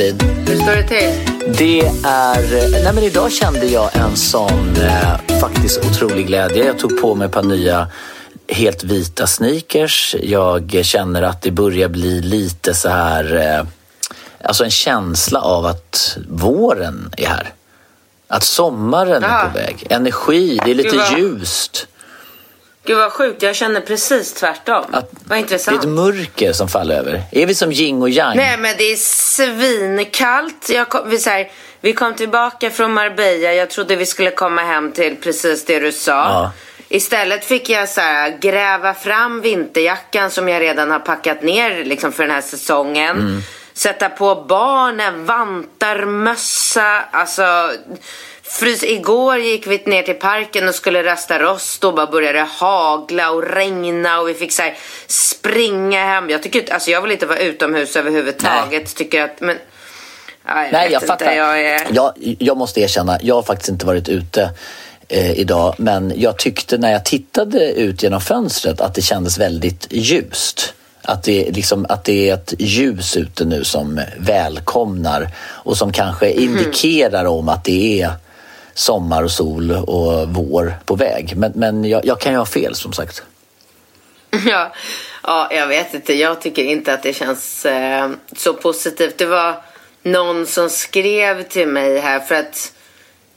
Katrin. Hur står det till? Det är... Nej men idag kände jag en sån eh, faktiskt otrolig glädje. Jag tog på mig ett par nya helt vita sneakers. Jag känner att det börjar bli lite så här... Eh, alltså en känsla av att våren är här. Att sommaren är Ja. på väg. Energi, det är lite ljust. Gud vad sjukt, jag känner precis tvärtom. Att vad det är intressant. ett mörker som faller över. Är vi som yin och yang? Nej men det är svinkallt. Kom, vi, så här, vi kom tillbaka från Marbella. Jag trodde vi skulle komma hem till precis det du sa. Ja. Istället fick jag så här, gräva fram vinterjackan som jag redan har packat ner liksom, för den här säsongen. Mm. Sätta på barnen, vantar, mössa. Alltså, frys. Igår gick vi ner till parken och skulle rasta rost och bara började hagla och regna och vi fick så här, springa hem. Jag tycker alltså jag vill inte vara utomhus överhuvudtaget. Tycker att, men, ja, jag Nej, jag inte. fattar. Jag är... Jag, jag måste erkänna, jag har faktiskt inte varit ute eh, idag. Men jag tyckte när jag tittade ut genom fönstret att det kändes väldigt ljust. Att det, liksom, att det är ett ljus ute nu som välkomnar och som kanske indikerar om att det är sommar och sol och vår på väg. Men, men jag, jag kan ju ha fel som sagt. Ja, ja, jag vet inte. Jag tycker inte att det känns eh, så positivt. Det var någon som skrev till mig här för att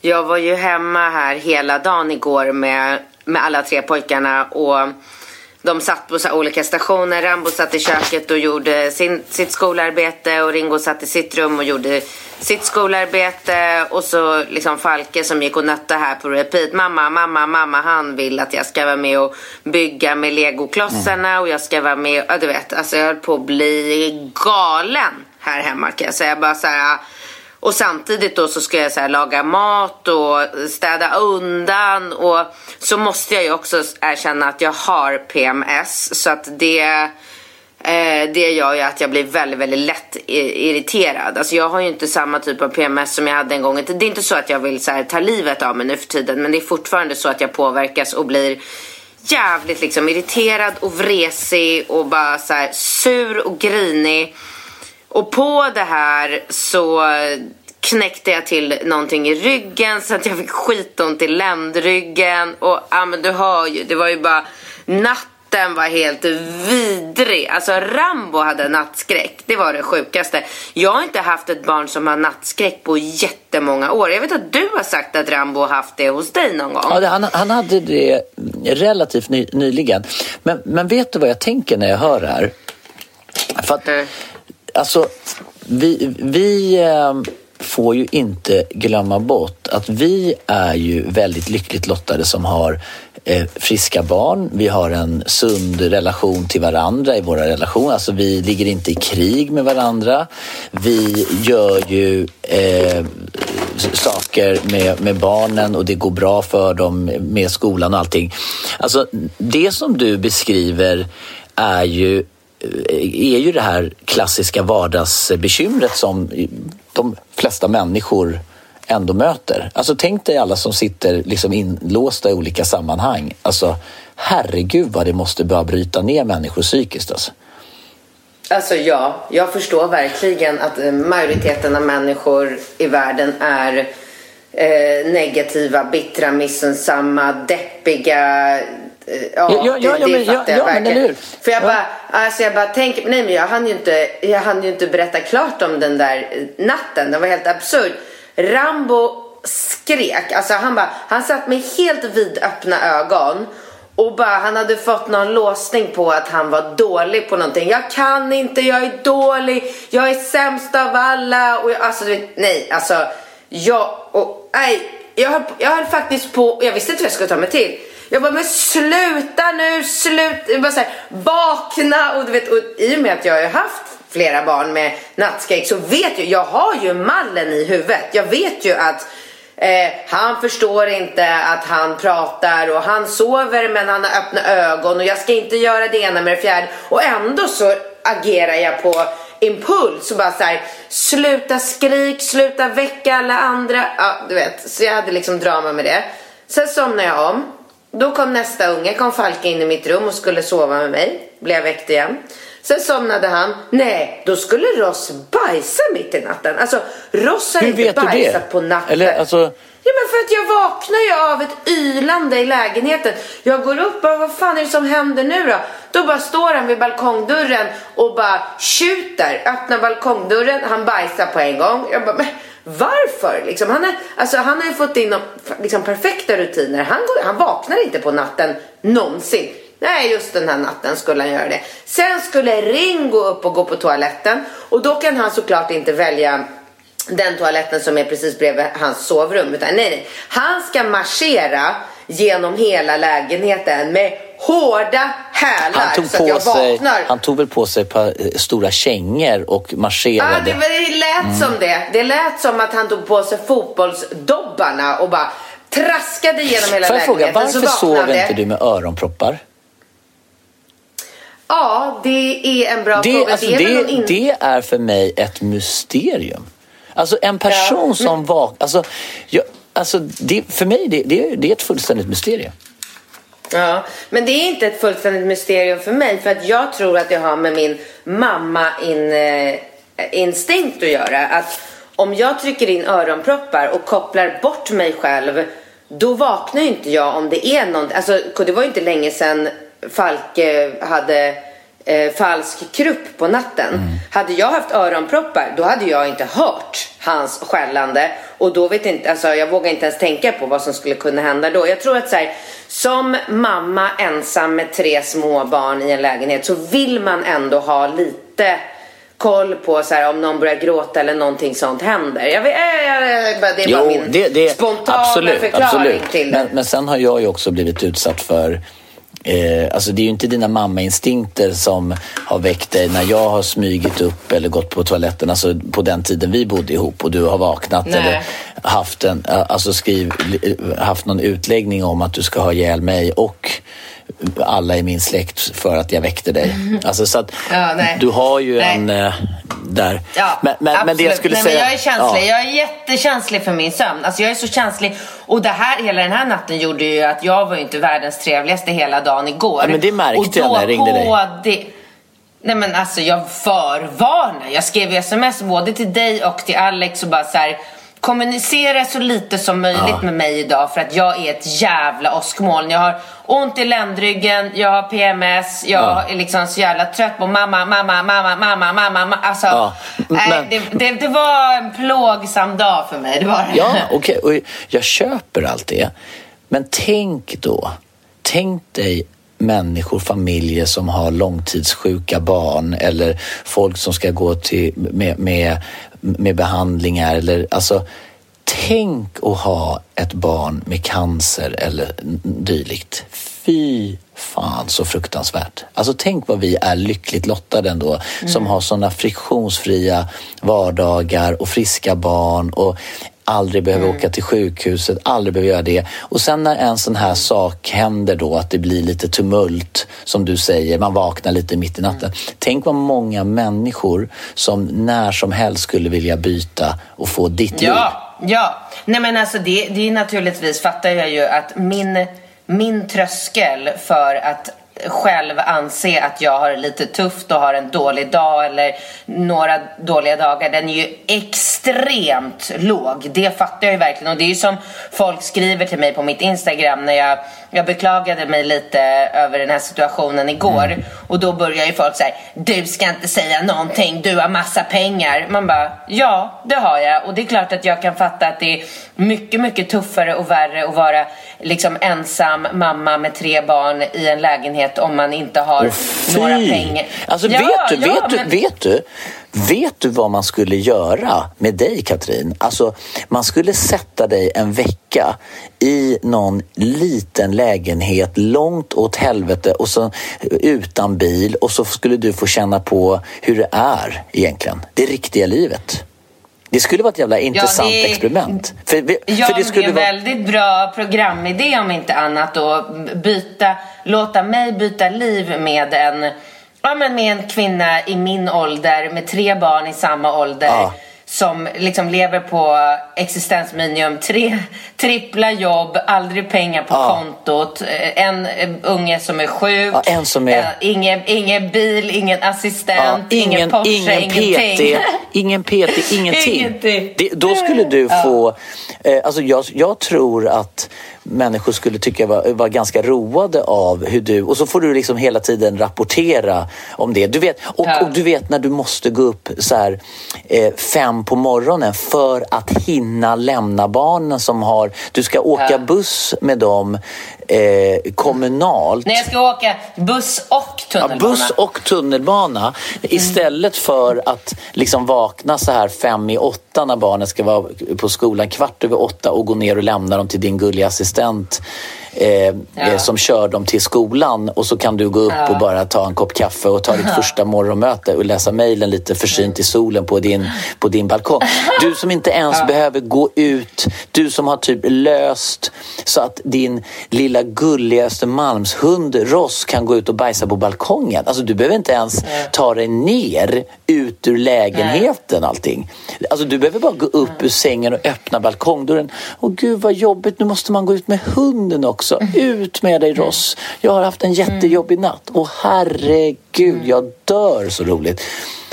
jag var ju hemma här hela dagen igår med, med alla tre pojkarna och de satt på olika stationer. Rambo satt i köket och gjorde sin, sitt skolarbete och Ringo satt i sitt rum och gjorde sitt skolarbete. Och så liksom Falke som gick och nötte här på repeat. Mamma, mamma, mamma, han vill att jag ska vara med och bygga med legoklossarna och jag ska vara med. Ja, du vet, alltså jag höll på att bli galen här hemma kan jag säga. Bara så här, och samtidigt då så ska jag så här laga mat och städa undan. Och så måste jag ju också erkänna att jag har PMS. Så att det, eh, det gör ju att jag blir väldigt, väldigt lätt irriterad. Alltså jag har ju inte samma typ av PMS som jag hade en gång. Det är inte så att jag vill så här, ta livet av mig nu för tiden. Men det är fortfarande så att jag påverkas och blir jävligt liksom irriterad och vresig och bara så här sur och grinig. Och på det här så knäckte jag till någonting i ryggen så att jag fick skitont i ländryggen. Och ja men du hör ju, det var ju bara natten var helt vidrig. Alltså Rambo hade nattskräck. Det var det sjukaste. Jag har inte haft ett barn som har nattskräck på jättemånga år. Jag vet att du har sagt att Rambo har haft det hos dig någon gång. Ja, det, han, han hade det relativt ny, nyligen. Men, men vet du vad jag tänker när jag hör det här? För att, Mm. alltså, vi, vi eh, får ju inte glömma bort att vi är ju väldigt lyckligt lottade som har eh, friska barn. Vi har en sund relation till varandra i våra relationer. Alltså vi ligger inte i krig med varandra. Vi gör ju eh, saker med, med barnen och det går bra för dem med skolan och allting. Alltså det som du beskriver är ju är ju det här klassiska vardagsbekymret som de flesta människor ändå möter. Alltså tänk dig alla som sitter liksom inlåsta i olika sammanhang. Alltså herregud vad det måste börja bryta ner människor psykiskt alltså. Alltså ja, jag förstår verkligen att eh, majoriteten av människor i världen är eh, negativa, bittra, missunnsamma, deppiga, Ja, Ja, ja, ja, det, det ja, fattar jag ja, verkligen. För jag Ja. bara, alltså jag bara tänker, nej men jag hann, ju inte, jag hann ju inte berätta klart om den där eh, natten. Det var helt absurd. Rambo skrek, alltså han bara, han satt med helt vidöppna ögon. Och bara, han hade fått någon låsning på att han var dålig på någonting. Jag kan inte, jag är dålig, jag är sämst av alla. Och jag, alltså, nej, alltså. Jag, och, nej, jag höll, jag höll faktiskt på, jag visste inte vad jag skulle ta mig till. Jag bara, men sluta nu, sluta. Bara så här, vakna. Och, du vet, och i och med att jag har haft flera barn med nattskräck så vet jag, jag har ju mallen i huvudet. Jag vet ju att Eh, han förstår inte att han pratar och han sover men han har öppna ögon och jag ska inte göra det ena med det fjärde. Och ändå så agerar jag på impuls och bara så här, sluta skrik, sluta väcka alla andra. Ja, du vet. Så jag hade liksom drama med det. Sen somnade jag om. Då kom nästa unge, kom Falke in i mitt rum och skulle sova med mig. Blev väckt igen. Sen somnade han. Nej, då skulle Ross bajsa mitt i natten. Alltså, Ross har Hur inte bajsat på natten. Eller, alltså- Ja men för att jag vaknar ju av ett ylande i lägenheten. Jag går upp och bara, vad fan är det som händer nu då? Då bara står han vid balkongdörren och bara tjuter. Öppnar balkongdörren, han bajsar på en gång. Jag bara, men varför? Liksom, han, är, alltså, han har ju fått in liksom, perfekta rutiner. Han, går, han vaknar inte på natten någonsin. Nej, just den här natten skulle han göra det. Sen skulle Ringo upp och gå på toaletten. Och då kan han såklart inte välja den toaletten som är precis bredvid hans sovrum. Utan nej, nej. Han ska marschera genom hela lägenheten med hårda hälar. Han tog, så att på jag sig, vaknar. han tog väl på sig ett par eh, stora kängor och marscherade. Ja, det, var- det lät som det. Det lät som att han tog på sig fotbollsdobbarna och bara traskade genom hela Får jag fråga, lägenheten. varför så sov inte du med öronproppar? Ja, det är en bra Det, fråga. alltså, det är det, det är för mig ett mysterium. Alltså en person Ja. som vaknar... Alltså, jag, alltså, det, för mig det, det, det är ett fullständigt mysterium. Ja, men det är inte ett fullständigt mysterium för mig för att jag tror att det har med min mamma in, eh, instinkt att göra. Att om jag trycker in öronproppar och kopplar bort mig själv då vaknar ju inte jag om det är någonting. Alltså det var ju inte länge sedan Falk hade eh, falsk krupp på natten. Hade jag haft öronproppar då hade jag inte hört hans skällande och då vet inte, alltså jag vågar inte ens tänka på vad som skulle kunna hända då. Jag tror att så här, som mamma ensam med tre små barn i en lägenhet så vill man ändå ha lite koll på så här, om någon börjar gråta eller någonting sånt händer. Jag vet, bara- det är bara Jo, min det, det, spontana absolut, förklaring absolut. till det. Men, men sen har jag ju också blivit utsatt för Eh, alltså det är ju inte dina mammainstinkter som har väckt dig när jag har smygit upp eller gått på toaletten, alltså på den tiden vi bodde ihop och du har vaknat Nej. eller haft, en, alltså skriv, haft någon utläggning om att du ska ha ihjäl mig och alla i min släkt för att jag väckte dig. Alltså så att Ja, du har ju Nej. en eh, där. Ja, men, men, men det jag skulle Nej, säga... Men jag är känslig. Ja. Jag är jättekänslig för min sömn. Alltså jag är så känslig. Och det här, hela den här natten gjorde ju att jag var inte världens trevligaste hela dagen igår. Ja, men det märkte jag när jag ringde dig. Det... Nej men alltså jag förvarnar. Jag skrev sms både till dig och till Alex och bara så här. Kommunicera så lite som möjligt Ja. med mig idag för att jag är ett jävla åskmoln. Jag har ont i ländryggen, jag har PMS, jag Ja. är liksom så jävla trött på mamma, mamma, mamma, mamma, mamma. Alltså, Ja, nej, men- det, det, det var en plågsam dag för mig. Det var det. Ja, okej. Och jag köper allt det. Men tänk då. Tänk dig människor, familjer som har långtidssjuka barn eller folk som ska gå till, med, med, med behandlingar. Eller, alltså, tänk att ha ett barn med cancer eller dylikt. Fy fan så fruktansvärt. Alltså tänk vad vi är lyckligt lottade ändå som har såna friktionsfria vardagar och friska barn och aldrig behöver åka till sjukhuset, aldrig behöver göra det. Och sen när en sån här sak händer då, att det blir lite tumult, som du säger, man vaknar lite mitt i natten. Tänk vad många människor som när som helst skulle vilja byta och få ditt liv. Ja, ja. Nej men alltså det, det är naturligtvis fattar jag ju att min, min tröskel för att själv anse att jag har det lite tufft och har en dålig dag eller några dåliga dagar, den är ju extremt låg. Det fattar jag ju verkligen. Och det är ju som folk skriver till mig på mitt Instagram när jag, jag beklagade mig lite över den här situationen igår. Mm. Och då börjar ju folk säga du ska inte säga någonting, du har massa pengar. Man bara, ja det har jag. Och det är klart att jag kan fatta att det är mycket, mycket tuffare och värre att vara liksom ensam mamma med tre barn i en lägenhet om man inte har oh, några pengar. Alltså ja, vet du, ja, vet, men... du, vet du, vet du vad man skulle göra med dig Katrin? Alltså man skulle sätta dig en vecka i någon liten lägenhet långt åt helvete och så utan bil och så skulle du få känna på hur det är egentligen, det riktiga livet. Det skulle vara ett jävla intressant ja, det, experiment. För, ja, för det skulle det är en vara... väldigt bra programidé om inte annat att byta, låta mig byta liv med en, ja, men med en kvinna i min ålder med tre barn i samma ålder. Ja som liksom lever på existensminimum. Tre, trippla jobb, aldrig pengar på ja. kontot. Eh, en eh, unge som är sjuk. Ja, en som är... Eh, ingen, ingen bil, ingen assistent, ja, ingen, ingen Porsche, ingen ingenting. PT, ingen PT, ingenting. ingenting. Det, då skulle du få... Eh, alltså jag, jag tror att människor skulle tycka var, var ganska roade av hur du... Och så får du liksom hela tiden rapportera om det. Du vet, och, och du vet när du måste gå upp så här, eh, fem på morgonen för att hinna lämna barnen som har... Du ska åka buss med dem eh, kommunalt. Nej, jag ska åka buss och tunnelbana. Ja, buss och tunnelbana. Mm. Istället för att liksom vakna så här fem i åtta när barnen ska vara på skolan kvart över åtta och gå ner och lämna dem till din gulliga assistent eh, ja. Eh, som kör dem till skolan och så kan du gå upp ja. och bara ta en kopp kaffe och ta ditt första morgonmöte och läsa mejlen lite försynt i solen på din, på din balkong. Du som inte ens behöver gå ut, du som har typ löst så att din lilla gulliga Östermalmshund Ross kan gå ut och bajsa på balkongen. Alltså du behöver inte ens ta dig ner ut ur lägenheten Nej. allting. Alltså du behöver bara gå upp ur sängen och öppna balkongdörren. Åh gud vad jobbigt, nu måste man gå ut med hunden också också. Ut med dig Ross. Jag har haft en jättejobbig natt. Och herregud, jag dör så roligt.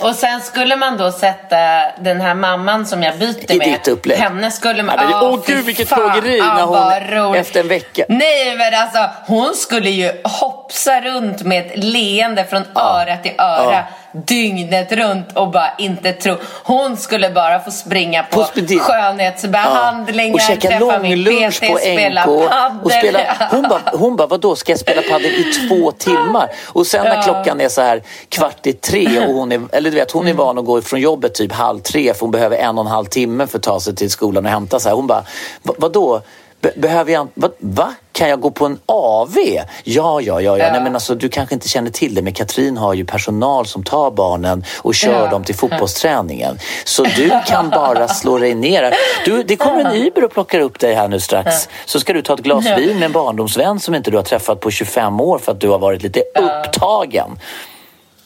Och sen skulle man då sätta den här mamman som jag byter I med. ditt upplägg. Henne skulle man... Åh oh, oh, gud vilket plågeri när hon efter en vecka. Nej men alltså hon skulle ju hoppsa runt med ett leende från öra till öra. Dygnet runt och bara inte tro. Hon skulle bara få springa på, på skönhetsbehandlingar, ja. och käka långlunch på NK. Och spela, hon bara, hon bara, vadå ska jag spela padel i två timmar? Och sen när ja. klockan är så här kvart i tre och hon är, eller du vet, hon är van att gå ifrån jobbet typ halv tre för hon behöver en och en halv timme för att ta sig till skolan och hämta sig. Hon bara, vadå? Be behöver jag... Va? va? Kan jag gå på en AV? Ja, ja, ja. ja. Nej, men alltså, du kanske inte känner till det, men Katrin har ju personal som tar barnen och kör ja. dem till fotbollsträningen. Så du kan bara slå dig ner. Du, det kommer en Uber och plockar upp dig här nu strax. Så ska du ta ett glas vin med en barndomsvän som inte du har träffat på 25 år för att du har varit lite upptagen.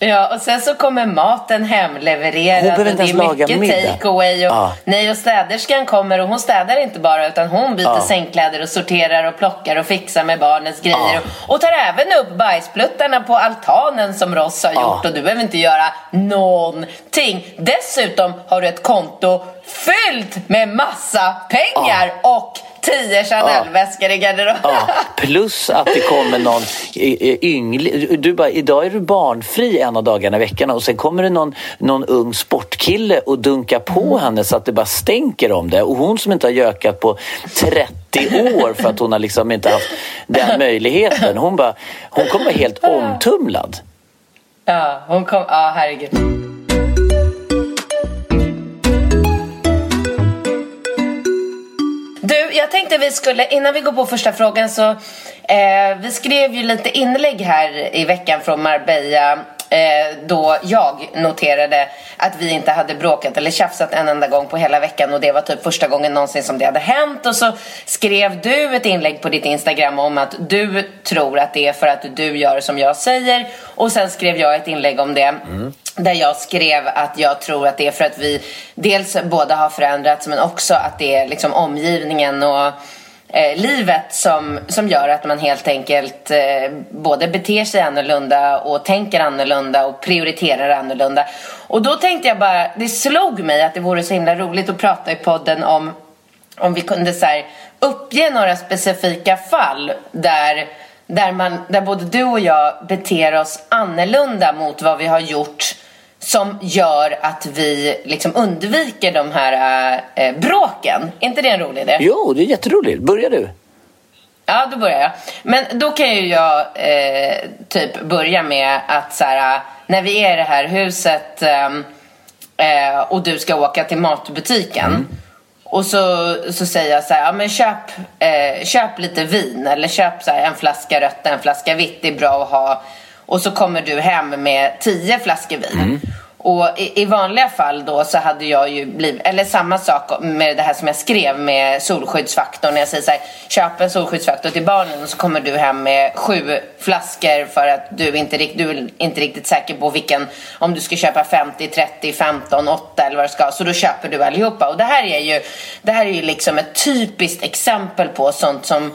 Ja, och sen så kommer maten hemlevererad. Hon behöver inte ens laga middag. takeaway. Och, ah. Nej, och städerskan kommer och hon städar inte bara utan hon byter ah. sängkläder och sorterar och plockar och fixar med barnens grejer. Ah. Och, och, tar även upp bajspluttarna på altanen som Ross har gjort. Och du behöver inte göra någonting. Dessutom har du ett konto fyllt med massa pengar och tio Chanel-väskor i garderoben. Ja. Plus att det kommer någon yngling. Du bara, idag är du barnfri en av dagarna i veckan och sen kommer det någon, någon ung sportkille och dunkar på mm. henne så att det bara stänker om det. Och hon som inte har gökat på 30 år för att hon har liksom inte haft den möjligheten. Hon, bara, hon kommer helt omtumlad. Ja, hon kom, ja herregud. Jag tänkte vi skulle, innan vi går på första frågan så eh, Vi skrev ju lite inlägg här i veckan från Marbella eh, då jag noterade att vi inte hade bråkat eller tjafsat en enda gång på hela veckan och det var typ första gången någonsin som det hade hänt. Och så skrev du ett inlägg på ditt Instagram om att du tror att det är för att du gör som jag säger. Och sen skrev jag ett inlägg om det. Mm. Där jag skrev att jag tror att det är för att vi dels båda har förändrats men också att det är liksom omgivningen och eh, livet som, som gör att man helt enkelt eh, både beter sig annorlunda och tänker annorlunda och prioriterar annorlunda. Och då tänkte jag bara, det slog mig att det vore så himla roligt att prata i podden om om vi kunde så här, uppge några specifika fall där, där, man, där både du och jag beter oss annorlunda mot vad vi har gjort som gör att vi liksom undviker de här äh, bråken. Är inte det en rolig idé? Jo, det är jätteroligt. Börjar du? Ja, då börjar jag. Men då kan ju jag eh, typ börja med att så här, när vi är i det här huset eh, och du ska åka till matbutiken. Mm. Och så, så säger jag så här, ja men köp, eh, köp lite vin eller köp så en flaska rött, en flaska vitt, det är bra att ha. Och så kommer du hem med tio flaskor vin. Mm. Och i, i, vanliga fall då så hade jag ju blivit, eller samma sak med det här som jag skrev med solskyddsfaktorn. När jag säger så här, köp en solskyddsfaktor till barnen och så kommer du hem med sju flaskor för att du inte, du är inte riktigt säker på vilken, om du ska köpa 50, 30, 15, 8 eller vad det ska. Så då köper du allihopa. Och det här är ju, det här är ju liksom ett typiskt exempel på sånt som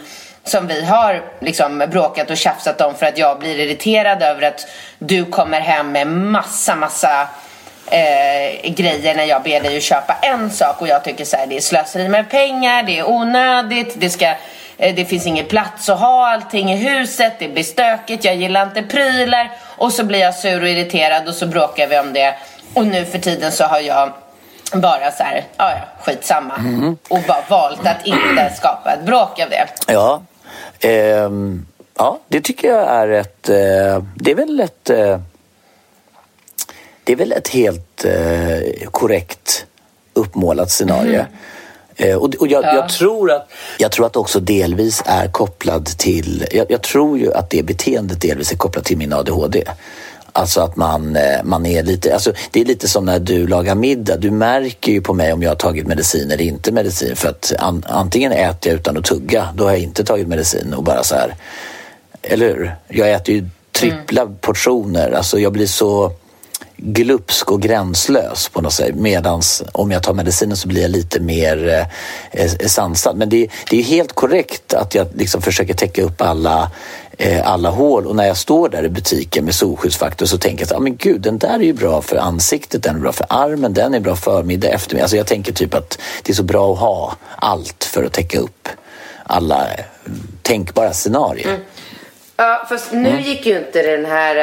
som vi har liksom bråkat och tjafsat om för att jag blir irriterad över att du kommer hem med massa, massa eh, grejer när jag ber dig att köpa en sak och jag tycker så här, det är slöseri med pengar, det är onödigt, det ska eh, det finns ingen plats att ha allting i huset, det blir stökigt, jag gillar inte prylar och så blir jag sur och irriterad och så bråkar vi om det och nu för tiden så har jag bara så här, ja ja, skitsamma. Mm. Och bara valt att inte skapa ett bråk av det. Ja, ehm, ja det tycker jag är ett, eh, det är väl ett, eh, det är väl ett helt eh, korrekt uppmålat scenario. Mm. Och, och jag, ja. jag, tror att, jag tror att också delvis är kopplad till, jag, jag, tror ju att det beteendet delvis är kopplat till min ADHD. Alltså att man, eh, man är lite, alltså det är lite som när du lagar middag. Du märker ju på mig om jag har tagit medicin eller inte medicin. För att an, antingen äter jag utan att tugga, då har jag inte tagit medicin och bara så här. Eller hur? Jag äter ju trippla mm. portioner. Alltså jag blir så glupsk och gränslös på något sätt. Medans om jag tar medicinen så blir jag lite mer eh, eh, sansad. Men det, det är helt korrekt att jag liksom försöker täcka upp alla, eh, alla hål. Och när jag står där i butiken med solskyddsfaktor så tänker jag att ah, men gud, den där är ju bra för ansiktet, den är bra för armen, den är bra förmiddag, eftermiddag. Alltså jag tänker typ att det är så bra att ha allt för att täcka upp alla eh, tänkbara scenarier. Mm. Ja, fast nu mm. gick ju inte den här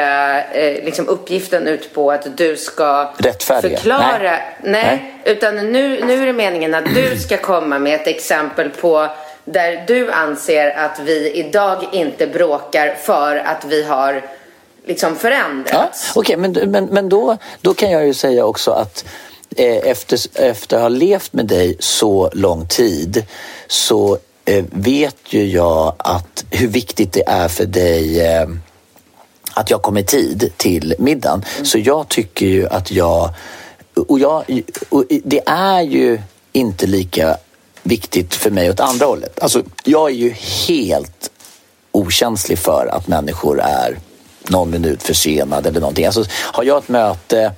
eh, liksom uppgiften ut på att du ska Rättfärdiga. förklara. Nej. Nej, Nej. Utan nu, nu är det meningen att du ska komma med ett exempel på där du anser att vi idag inte bråkar för att vi har liksom förändrats. Ja, Okej, okay, men, men, men då, då kan jag ju säga också att eh, efter, efter att ha levt med dig så lång tid så Eh, vet ju jag att hur viktigt det är för dig eh, att jag kommer i tid till middagen. Mm. Så jag tycker ju att jag... Och, jag, och det är ju inte lika viktigt för mig åt andra hållet. Alltså, jag är ju helt okänslig för att människor är någon minut försenade eller någonting. Alltså, har jag ett möte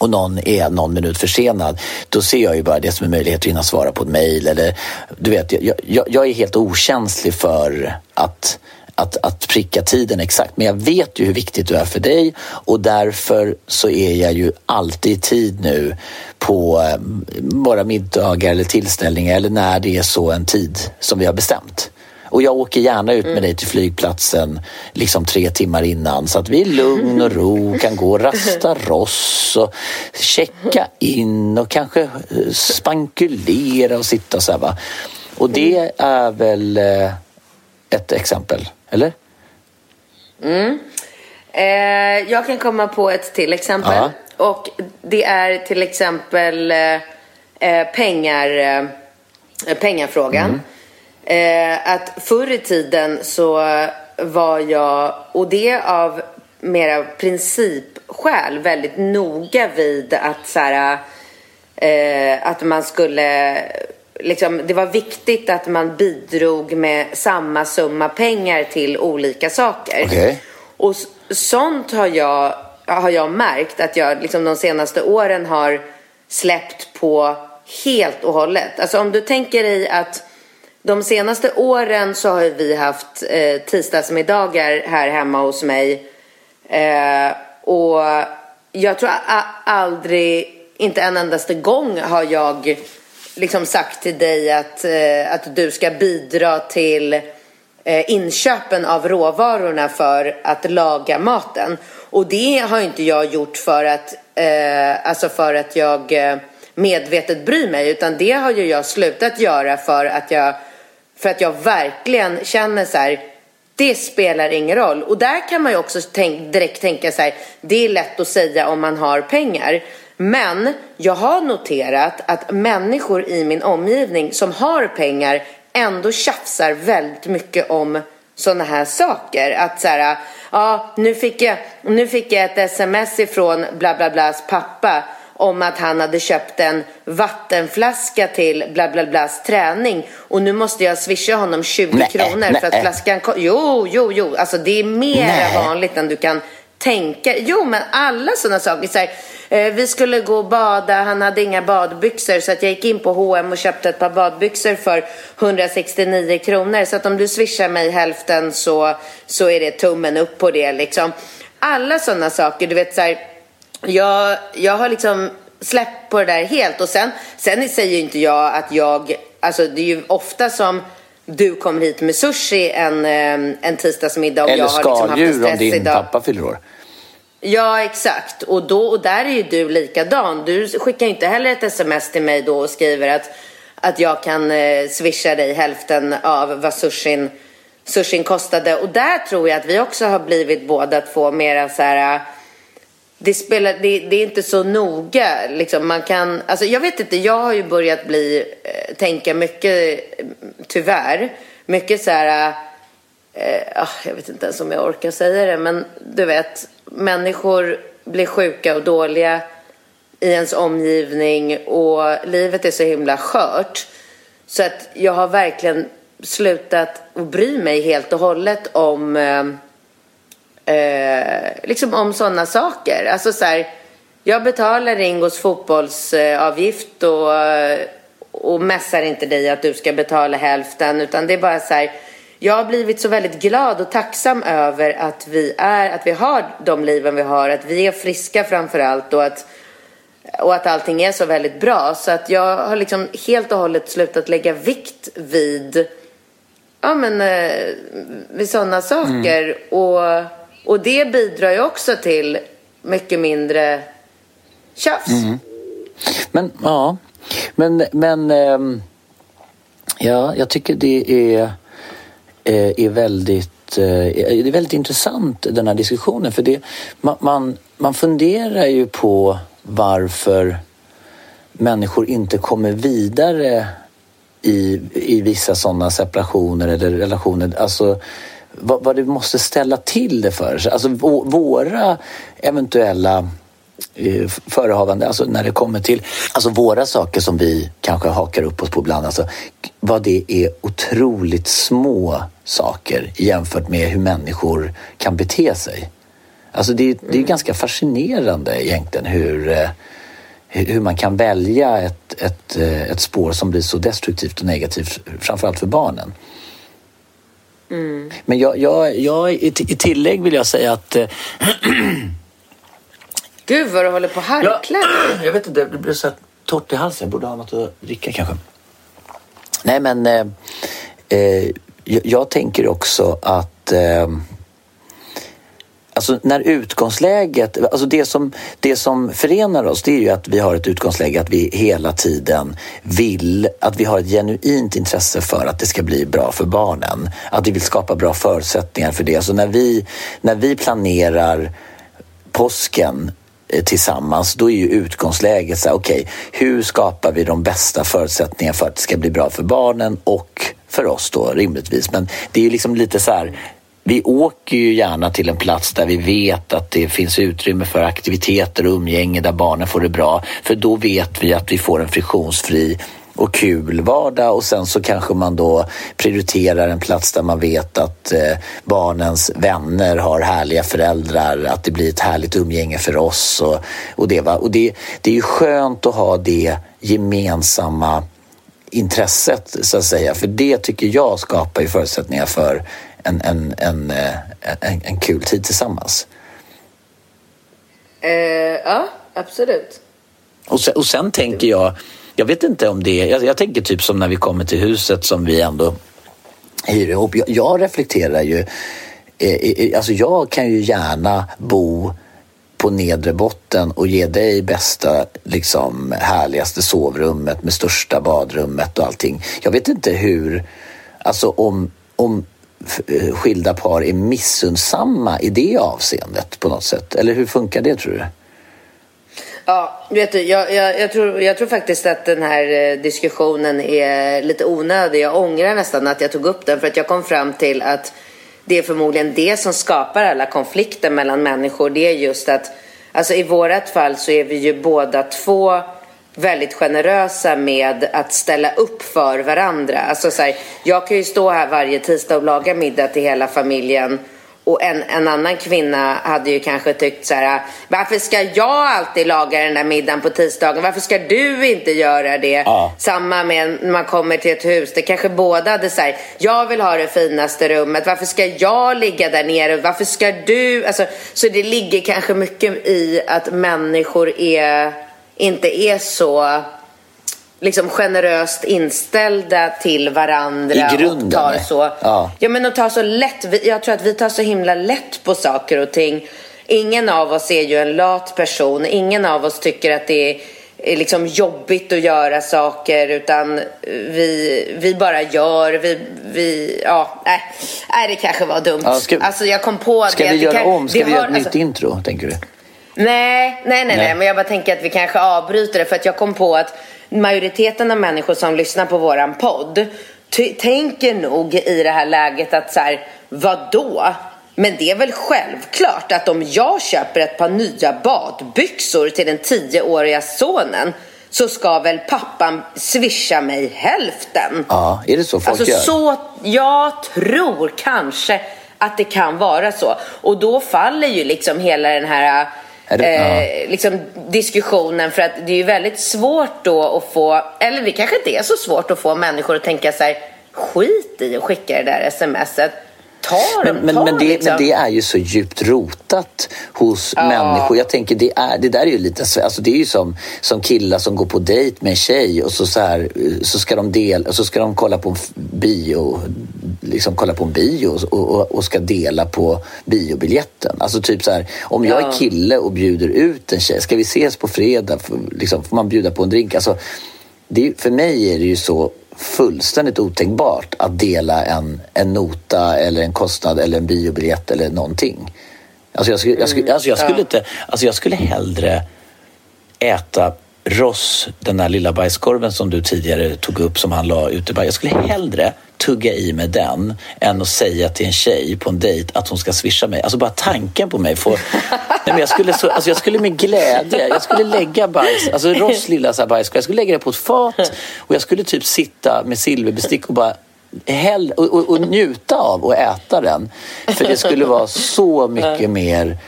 och någon är någon minut försenad, då ser jag ju bara det som en möjlighet att hinna svara på ett mejl. du vet, jag, jag, jag är helt okänslig för att att, att pricka tiden exakt. Men jag vet ju hur viktigt du är för dig och därför så är jag ju alltid i tid nu på eh, våra middagar eller tillställningar eller när det är så en tid som vi har bestämt. Och jag åker gärna ut med mm. dig till flygplatsen liksom tre timmar innan så att vi i lugn och ro kan gå och rasta ross och checka in och kanske eh, spankulera och sitta så här va. Och det är väl eh, ett exempel, eller? Mm. Eh, jag kan komma på ett till exempel. Ja. Och det är till exempel eh, eh pengar, eh, pengafrågan. Mm. Eh, att förr i tiden så var jag, och det av mera principskäl, väldigt noga vid att så här, eh, att man skulle Liksom, det var viktigt att man bidrog med samma summa pengar till olika saker. Okay. Och sånt har jag, har jag märkt att jag liksom de senaste åren har släppt på helt och hållet. Alltså om du tänker dig att de senaste åren så har vi haft eh, tisdagsmiddagar här hemma hos mig. Eh, och jag tror aldrig, inte en endaste gång har jag liksom sagt till dig att, eh, att du ska bidra till eh, inköpen av råvarorna för att laga maten. Och det har inte jag gjort för att, eh, alltså för att jag eh, medvetet bryr mig utan det har ju jag slutat göra för att jag, för att jag verkligen känner så här det spelar ingen roll. Och där kan man ju också tänk, direkt tänka så här, det är lätt att säga om man har pengar. Men jag har noterat att människor i min omgivning som har pengar ändå tjafsar väldigt mycket om sådana här saker. Att så här, ja, nu fick jag, nu fick jag ett sms ifrån bla bla blas pappa om att han hade köpt en vattenflaska till bla bla blas träning och nu måste jag swisha honom 20 nej, kronor nej. för att flaskan Jo, jo, jo, alltså det är mer vanligt än du kan tänka. Jo, men alla sådana saker. Så här, eh, vi skulle gå och bada, han hade inga badbyxor så att jag gick in på H&M och köpte ett par badbyxor för 169 kronor. Så att om du swishar mig hälften så, så är det tummen upp på det liksom. Alla sådana saker, du vet så här, jag, jag har liksom släppt på det där helt och sen, sen säger inte jag att jag, alltså det är ju ofta som du kommer hit med sushi en, eh, en tisdagsmiddag och Eller jag har liksom haft en stress om din idag. pappa fyller år. Ja, exakt. Och, då, och där är ju du likadan. Du skickar inte heller ett sms till mig då och skriver att, att jag kan eh, swisha dig hälften av vad sushin, sushin kostade. Och där tror jag att vi också har blivit båda två mera så här... Det, spelar, det, det är inte så noga. Liksom man kan, alltså jag vet inte, jag har ju börjat bli, eh, tänka mycket, tyvärr, mycket så här... Eh, ah, jag vet inte ens om jag orkar säga det, men du vet, människor blir sjuka och dåliga i ens omgivning och livet är så himla skört. Så att jag har verkligen slutat att bry mig helt och hållet om eh, eh, liksom om sådana saker. Alltså så här, jag betalar Ringos fotbollsavgift och, och mässar inte dig att du ska betala hälften utan det är bara så här jag har blivit så väldigt glad och tacksam över att vi är, att vi har de liven vi har, att vi är friska framför allt och att, och att allting är så väldigt bra. Så att jag har liksom helt och hållet slutat lägga vikt vid, ja men, eh, vid sådana saker. Mm. Och, och det bidrar ju också till mycket mindre tjafs. Mm. Men, ja, men, men, eh, ja, jag tycker det är Eh, är väldigt, eh, det är väldigt intressant den här diskussionen för det, man, man, man funderar ju på varför människor inte kommer vidare i, i vissa sådana separationer eller relationer. Alltså, vad, vad det måste ställa till det för. Alltså våra eventuella Eh, förehavande, alltså när det kommer till alltså våra saker som vi kanske hakar upp oss på ibland, alltså vad det är otroligt små saker jämfört med hur människor kan bete sig. Alltså det, det är mm. ganska fascinerande egentligen hur, eh, hur man kan välja ett, ett, eh, ett spår som blir så destruktivt och negativt, framförallt för barnen. Mm. Men jag, jag, jag, i tillägg vill jag säga att Gud vad du håller på att harkla. Ja, jag vet inte, det blir så torrt i halsen. Jag borde ha något att dricka kanske. Nej men eh, eh, jag, jag, tänker också att eh, Alltså när utgångsläget, alltså det som, det som förenar oss det är ju att vi har ett utgångsläge att vi hela tiden vill, att vi har ett genuint intresse för att det ska bli bra för barnen. Att vi vill skapa bra förutsättningar för det. Så alltså när vi, när vi planerar påsken eh, tillsammans, då är ju utgångsläget så här, okej, okay, hur skapar vi de bästa förutsättningarna för att det ska bli bra för barnen och för oss då rimligtvis. Men det är ju liksom lite så här, vi åker ju gärna till en plats där vi vet att det finns utrymme för aktiviteter och umgänge där barnen får det bra. För då vet vi att vi får en friktionsfri och kul vardag och sen så kanske man då prioriterar en plats där man vet att eh, barnens vänner har härliga föräldrar, att det blir ett härligt umgänge för oss och, och det. Va? Och det, det är ju skönt att ha det gemensamma intresset så att säga. För det tycker jag skapar ju förutsättningar för en, en, en, eh, en, en kul tid tillsammans. Eh, ja, absolut. Och sen, och sen tänker jag, jag vet inte om det jag, jag tänker typ som när vi kommer till huset som vi ändå hyr ihop. Jag, jag reflekterar ju, eh, alltså jag kan ju gärna bo på nedre botten och ge dig bästa, liksom härligaste sovrummet med största badrummet och allting. Jag vet inte hur, alltså om, om Eh, skilda par är missundsamma i det avseendet på något sätt. Eller hur funkar det tror du? Ja, vet du, jag, jag, jag, tror, jag tror faktiskt att den här eh, diskussionen är lite onödig. Jag ångrar nästan att jag tog upp den för att jag kom fram till att det är förmodligen det som skapar alla konflikter mellan människor. Det är just att, alltså i vårat fall så är vi ju båda två väldigt generösa med att ställa upp för varandra. Alltså så här, jag kan ju stå här varje tisdag och laga middag till hela familjen och en, en annan kvinna hade ju kanske tyckt så här, varför ska jag alltid laga den där middagen på tisdagen? Varför ska du inte göra det? Ja. Samma med när man kommer till ett hus. Det kanske båda hade så här, jag vill ha det finaste rummet. Varför ska jag ligga där nere? Varför ska du? Alltså, så det ligger kanske mycket i att människor är, inte är så liksom generöst inställda till varandra. I grunden? Och tar så, ja. ja, men och tar så lätt. Jag tror att vi tar så himla lätt på saker och ting. Ingen av oss är ju en lat person. Ingen av oss tycker att det är liksom jobbigt att göra saker utan vi, vi bara gör. Vi, vi, ja, nej, nej, det kanske var dumt. Ja, ska, alltså jag kom på ska det. vi göra kan, om? Ska vi göra ett alltså, nytt intro, tänker du? Nej, nej, nej, nej, men jag bara tänker att vi kanske avbryter det för att jag kom på att majoriteten av människor som lyssnar på våran podd tänker nog i det här läget att så här, vadå? Men det är väl självklart att om jag köper ett par nya badbyxor till den tioåriga sonen så ska väl pappan swisha mig hälften? Ja, är det så folk alltså, gör? Så, jag tror kanske att det kan vara så. Och då faller ju liksom hela den här eh, liksom diskussionen för att det är ju väldigt svårt då att få, eller det kanske inte är så svårt att få människor att tänka sig skit i att skicka det där smset. Ta men, men, ta men, det, liksom. men det är ju så djupt rotat hos ja. människor. Jag tänker det, är, det där är ju lite, alltså det är ju som, som killar som går på dejt med en tjej och så, så, här, så, ska de del, så ska de kolla på en bio liksom kolla på en bio och, och, och, ska dela på biobiljetten. Alltså typ så här, om jag är kille och bjuder ut en tjej, ska vi ses på fredag? För, liksom, får man bjuda på en drink? Alltså, det, för mig är det ju så fullständigt otänkbart att dela en, en nota eller en kostnad eller en biobiljett eller någonting. Alltså jag skulle, jag skulle, alltså jag skulle, inte, alltså jag skulle hellre äta Ross, den där lilla bajskorven som du tidigare tog upp som han la ute. Jag skulle hellre tugga i mig den än att säga till en tjej på en dejt att hon ska swisha mig. Alltså bara tanken på mig får... Nej, men jag, skulle så, alltså jag skulle med glädje, jag skulle lägga bajs, alltså Ross lilla så här bajskorv, jag skulle lägga det på ett fat och jag skulle typ sitta med silverbestick och bara häll, och, och, och njuta av och äta den. För det skulle vara så mycket mer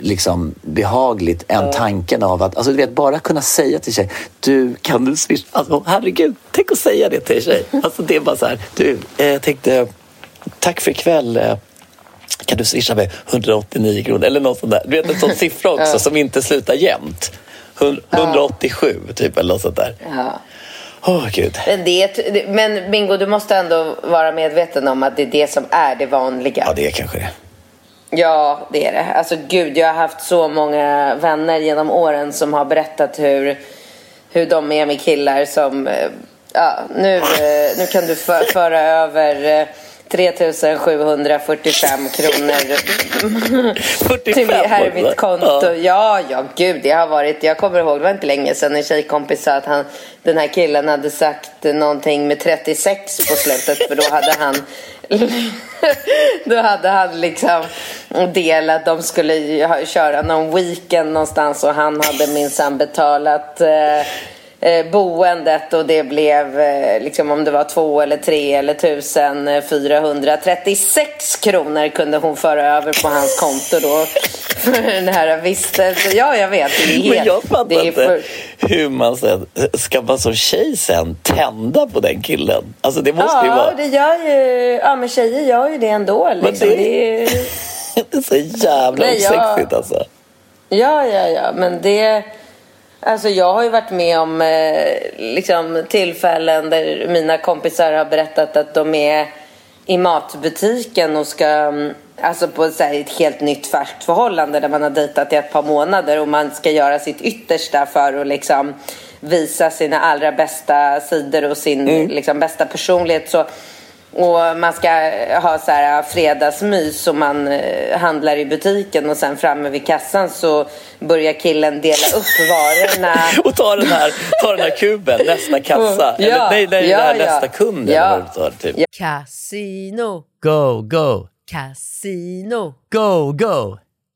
liksom behagligt än tanken av att, alltså du vet, bara kunna säga till tjej, du kan du swisha, alltså herregud, tänk att säga det till tjej. Alltså det är bara så här, du, eh, jag tänkte, tack för ikväll, eh, kan du swisha mig 189 kronor eller något sånt där. Du vet en sån siffra också som inte slutar jämnt. 187 typ eller något sånt där. Ja. Oh, Gud. Men, det, men Bingo, du måste ändå vara medveten om att det är det som är det vanliga. Ja, det är kanske det. Ja, det är det. Alltså gud, jag har haft så många vänner genom åren som har berättat hur, hur de är med killar som... Eh, ja, nu, eh, nu kan du föra över 3745 eh, kronor 45 till här är mitt konto. Ja, ja, gud, det har varit. Jag kommer ihåg, det var inte länge sedan en tjejkompis sa att han, den här killen hade sagt någonting med 36 på slutet för då hade han då hade han liksom delat, de skulle köra någon weekend någonstans och han hade minsann betalat eh, eh, boendet och det blev, eh, liksom om det var två eller tre eller tusen 436 kronor kunde hon föra över på hans konto då. För den här vistelsen. Ja, jag vet. Det är helt, Men jag fattar inte för... hur man sen, ska man som tjej sen tända på den killen? Alltså det måste Ja, ju vara, det gör ju, ja men tjejer gör ju det ändå. Liksom. det- det är... det är så jävla Nej, jag- osexigt alltså. Ja, ja, ja, men det... Alltså jag har ju varit med om eh, liksom, tillfällen där mina kompisar har berättat att de är i matbutiken och ska, mm, alltså på så här, ett helt nytt färskt förhållande där man har dejtat i ett par månader och man ska göra sitt yttersta för att liksom visa sina allra bästa sidor och sin liksom, bästa personlighet. Så, och man ska ha så här fredagsmys och man eh, handlar i butiken och sen framme vid kassan så börjar killen dela upp varorna. Och ta den här, ta den här kuben, nästa kassa. Ja, eller nej, nej, ja, där, ja. nästa kund Ja. tar. Typ. Casino, Go, go, casino, go, go,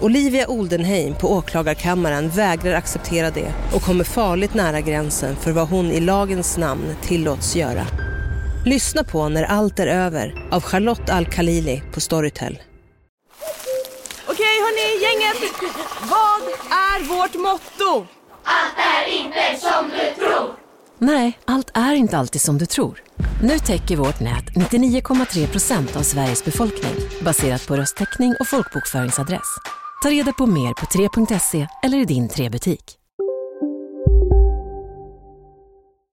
Olivia Oldenheim på åklagarkammaren vägrar acceptera det och kommer farligt nära gränsen för vad hon i lagens namn tillåts göra. Lyssna på När allt är över av Charlotte Al-Khalili på Storytel. Okej hörni, gänget. Vad är vårt motto? Nej, allt är inte alltid som du tror. Nu täcker vårt nät 99,3 procent av Sveriges befolkning baserat på röstteckning och folkbokföringsadress. Ta reda på mer på 3.se eller i din 3-butik.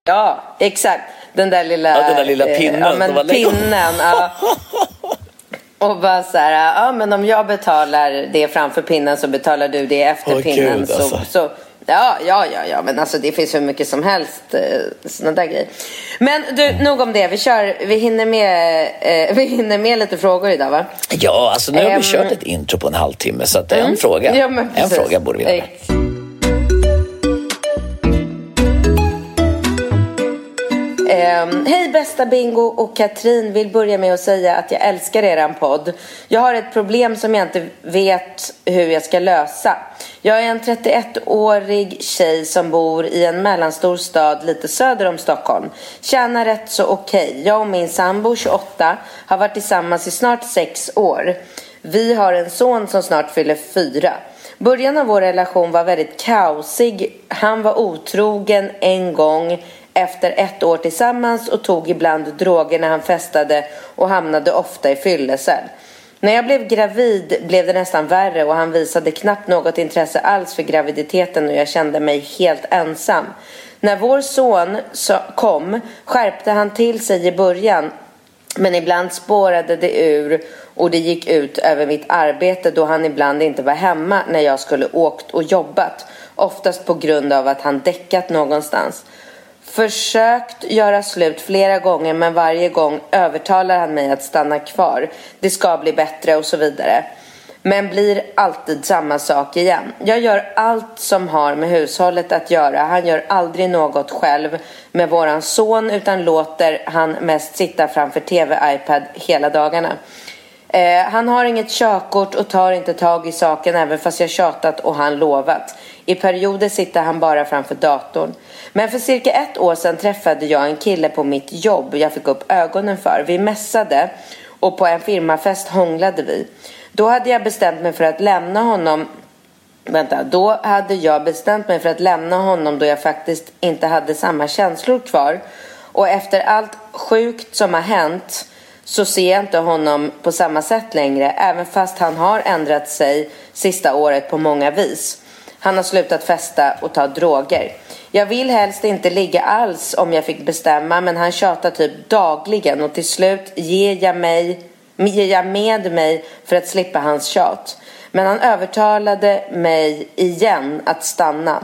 Ja, exakt. Den där lilla... Ja, den där lilla eh, pinnen Ja, men var pinnen. Ja. Och bara så här, ja men om jag betalar det framför pinnen så betalar du det efter Åh, pinnen. Gud, så, alltså. så, ja, ja, ja, ja, men alltså det finns hur mycket som helst eh, sådana där grejer. Men du, nog om det. Vi kör, vi hinner med, eh, vi hinner med lite frågor idag va? Ja, alltså nu har vi kört ett intro på en halvtimme så att en fråga. Ja, en fråga borde vi göra. Ex- Hej bästa Bingo och Katrin vill börja med att säga att jag älskar eran podd. Jag har ett problem som jag inte vet hur jag ska lösa. Jag är en 31-årig tjej som bor i en mellanstor stad lite söder om Stockholm. Tjänar rätt så okej. Jag och min sambo 28 har varit tillsammans i snart sex år. Vi har en son som snart fyller fyra. Början av vår relation var väldigt kaosig. Han var otrogen en gång efter ett år tillsammans och tog ibland droger när han festade och hamnade ofta i fyllecell. När jag blev gravid blev det nästan värre och han visade knappt något intresse alls för graviditeten och jag kände mig helt ensam. När vår son kom skärpte han till sig i början men ibland spårade det ur och det gick ut över mitt arbete då han ibland inte var hemma när jag skulle åkt och jobbat. Oftast på grund av att han däckat någonstans. Försökt göra slut flera gånger men varje gång övertalar han mig att stanna kvar. Det ska bli bättre och så vidare. Men blir alltid samma sak igen. Jag gör allt som har med hushållet att göra. Han gör aldrig något själv med våran son utan låter han mest sitta framför TV, iPad hela dagarna. Eh, han har inget körkort och tar inte tag i saken även fast jag tjatat och han lovat. I perioder sitter han bara framför datorn. Men för cirka ett år sedan träffade jag en kille på mitt jobb jag fick upp ögonen för. Vi mässade och på en firmafest hånglade vi. Då hade jag bestämt mig för att lämna honom Vänta, då hade jag bestämt mig för att lämna honom då jag faktiskt inte hade samma känslor kvar. Och efter allt sjukt som har hänt så ser jag inte honom på samma sätt längre även fast han har ändrat sig sista året på många vis. Han har slutat festa och ta droger. Jag vill helst inte ligga alls om jag fick bestämma men han tjatar typ dagligen och till slut ger jag, mig, ger jag med mig för att slippa hans tjat. Men han övertalade mig igen att stanna.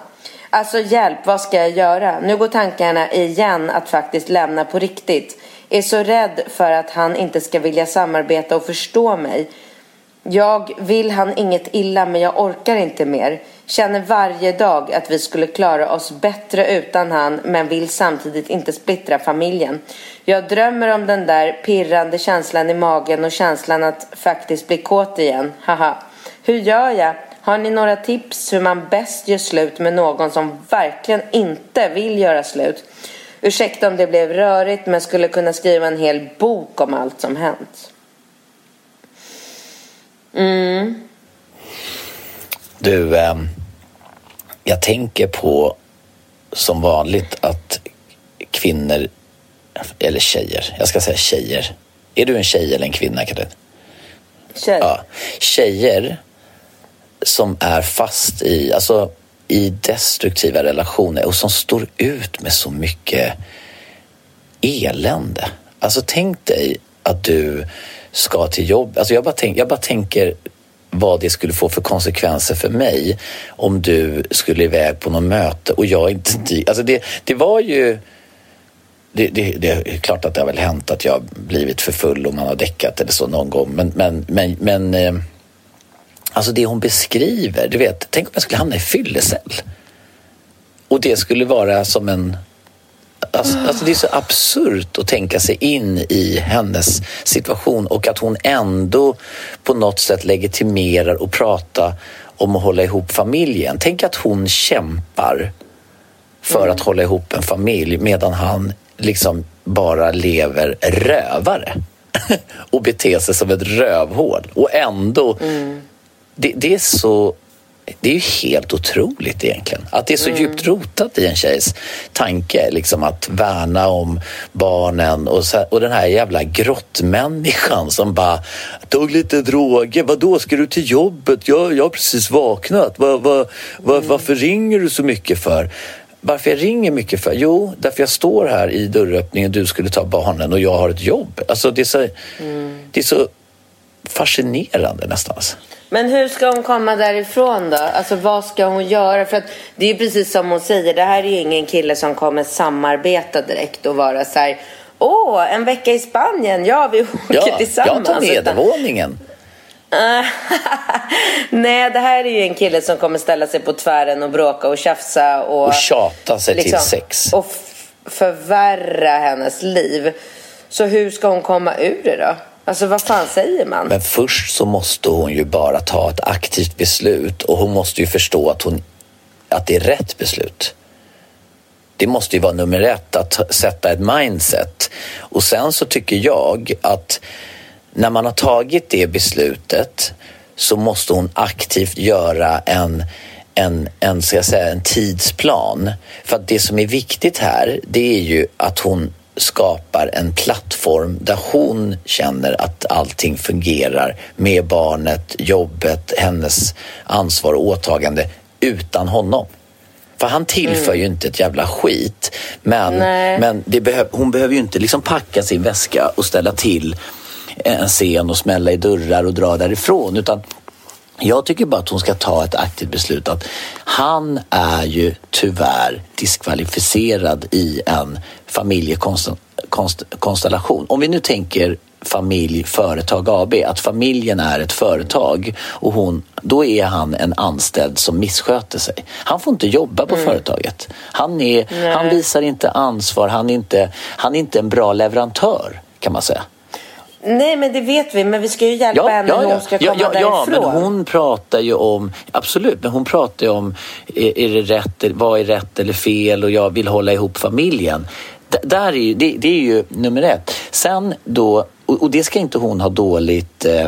Alltså hjälp, vad ska jag göra? Nu går tankarna igen att faktiskt lämna på riktigt. Är så rädd för att han inte ska vilja samarbeta och förstå mig. Jag vill han inget illa men jag orkar inte mer. Känner varje dag att vi skulle klara oss bättre utan han men vill samtidigt inte splittra familjen. Jag drömmer om den där pirrande känslan i magen och känslan att faktiskt bli kåt igen. Haha. Hur gör jag? Har ni några tips hur man bäst gör slut med någon som verkligen inte vill göra slut? Ursäkta om det blev rörigt men skulle kunna skriva en hel bok om allt som hänt. Mm. Du, ehm, jag tänker på som vanligt att kvinnor, eller tjejer, jag ska säga tjejer. Är du en tjej eller en kvinna, Karin? Tjej. Ja. Tjejer som är fast i, alltså, i destruktiva relationer och som står ut med så mycket elände. Alltså tänk dig att du ska till jobb. Alltså jag, bara tänk, jag bara tänker vad det skulle få för konsekvenser för mig om du skulle iväg på något möte och jag inte... Alltså det, det var ju... Det, det, det, är klart att det har väl hänt att jag blivit för full och man har däckat eller så någon gång. Men, men, men, men eh, alltså det hon beskriver, du vet, tänk om jag skulle hamna i fyllecell. Och det skulle vara som en Alltså, alltså, det är så absurt att tänka sig in i hennes situation och att hon ändå på något sätt legitimerar och pratar om att hålla ihop familjen. Tänk att hon kämpar för att hålla ihop en familj medan han liksom bara lever rövare och beter sig som ett rövhål. Och ändå, det, det är så det är ju helt otroligt egentligen. Att det är så Mm. djupt rotat i en tjejs tanke, liksom att värna om barnen och, så, och den här jävla grottmänniskan som bara tog lite droger. Vadå, ska du till jobbet? Jag, jag har precis vaknat. Va, va, va, Mm. Varför ringer du så mycket för? Varför jag ringer mycket för? Jo, därför jag står här i dörröppningen, du skulle ta barnen och jag har ett jobb. Alltså det är så, Mm. det är så fascinerande nästan. Alltså. Men hur ska hon komma därifrån då? Alltså vad ska hon göra? För att det är ju precis som hon säger, det här är ju ingen kille som kommer samarbeta direkt och vara så här Åh, en vecka i Spanien, ja vi åker Ja, tillsammans. jag tar nedervåningen. Nej, det här är ju en kille som kommer ställa sig på tvären och bråka och tjafsa och... Och tjata sig till sex. Och förvärra hennes liv. Så hur ska hon komma ur det då? Alltså vad fan säger man? Men först så måste hon ju bara ta ett aktivt beslut och hon måste ju förstå att, hon, att det är rätt beslut. Det måste ju vara nummer ett, att sätta ett mindset. Och sen så tycker jag att när man har tagit det beslutet så måste hon aktivt göra en, en, en, ska jag säga, en tidsplan. För att det som är viktigt här, det är ju att hon skapar en plattform där hon känner att allting fungerar med barnet, jobbet, hennes ansvar och åtagande utan honom. För han tillför ju inte ett jävla skit. Men, Nej. men det behöv, hon behöver ju inte liksom packa sin väska och ställa till en scen och smälla i dörrar och dra därifrån. Utan jag tycker bara att hon ska ta ett aktivt beslut att han är ju tyvärr diskvalificerad i en familjekonstellation. Om vi nu tänker familj, företag AB, att familjen är ett företag och hon, då är han en anställd som missköter sig. Han får inte jobba på företaget. Han, är, han visar inte ansvar, han är inte, han är inte en bra leverantör kan man säga. Nej, men det vet vi. Men vi ska ju hjälpa henne hur hon ska komma ja, ja, därifrån. Ja, men hon pratar ju om, absolut, men hon pratar ju om är, är det rätt, vad är rätt eller fel och jag vill hålla ihop familjen. D där är ju, det, det, är ju nummer ett. Sen då, och, och det ska inte hon ha dåligt eh,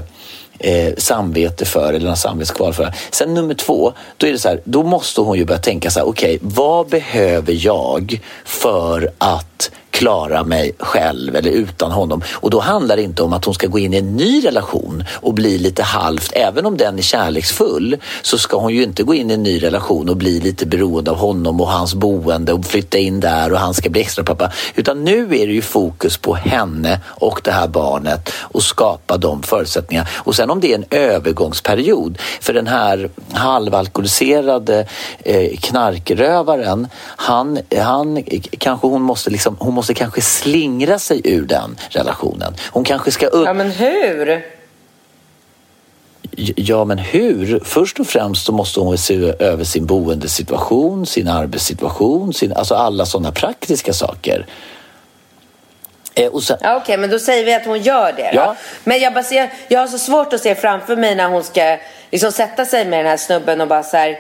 eh, samvete för eller någon samvetskval för. Sen nummer två, då är det så här, då måste hon ju börja tänka så här, okej, okay, vad behöver jag för att klara mig själv eller utan honom. Och då handlar det inte om att hon ska gå in i en ny relation och bli lite halvt, även om den är kärleksfull, så ska hon ju inte gå in i en ny relation och bli lite beroende av honom och hans boende och flytta in där och han ska bli extra pappa. Utan nu är det ju fokus på henne och det här barnet och skapa de förutsättningarna. Och sen om det är en övergångsperiod, för den här halvalkoholiserade eh, knarkrövaren, han, han kanske hon måste liksom, hon måste kanske slingra sig ur den relationen. Hon kanske ska upp... Ja, men hur? Ja, men hur? Först och främst så måste hon se över sin boendesituation, sin arbetssituation, sin, alltså alla sådana praktiska saker. Eh, sen... ja, Okej, okay, men då säger vi att hon gör det. Ja. Men jag, bara ser, jag har så svårt att se framför mig när hon ska liksom sätta sig med den här snubben och bara så här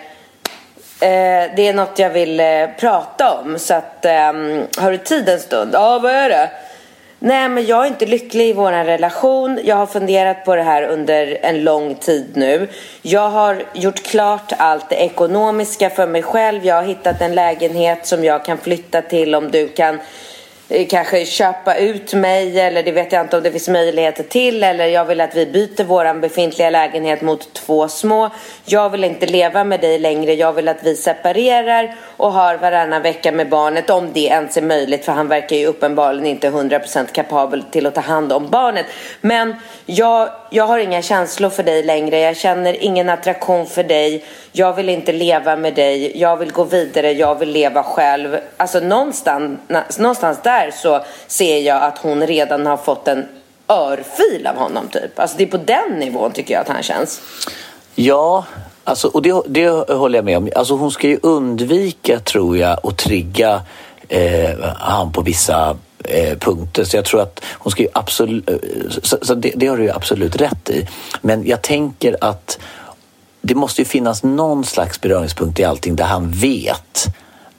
Eh, det är något jag vill eh, prata om. Så att, eh, har du tid en stund? Ja, vad är det? Nej, men jag är inte lycklig i vår relation. Jag har funderat på det här under en lång tid nu. Jag har gjort klart allt det ekonomiska för mig själv. Jag har hittat en lägenhet som jag kan flytta till om du kan Eh, kanske köpa ut mig eller det vet jag inte om det finns möjligheter till eller jag vill att vi byter vår befintliga lägenhet mot två små. Jag vill inte leva med dig längre. Jag vill att vi separerar och har varannan vecka med barnet om det ens är möjligt för han verkar ju uppenbarligen inte 100% kapabel till att ta hand om barnet. Men jag, jag har inga känslor för dig längre. Jag känner ingen attraktion för dig. Jag vill inte leva med dig. Jag vill gå vidare. Jag vill leva själv. Alltså någonstans, någonstans där så ser jag att hon redan har fått en örfil av honom typ. Alltså det är på den nivån tycker jag att han känns. Ja, alltså, och det, det håller jag med om. Alltså hon ska ju undvika, tror jag, att trigga eh, han på vissa eh, punkter. Så jag tror att hon ska ju absolut... Eh, så, så det, det, har du ju absolut rätt i. Men jag tänker att det måste ju finnas någon slags beröringspunkt i allting där han vet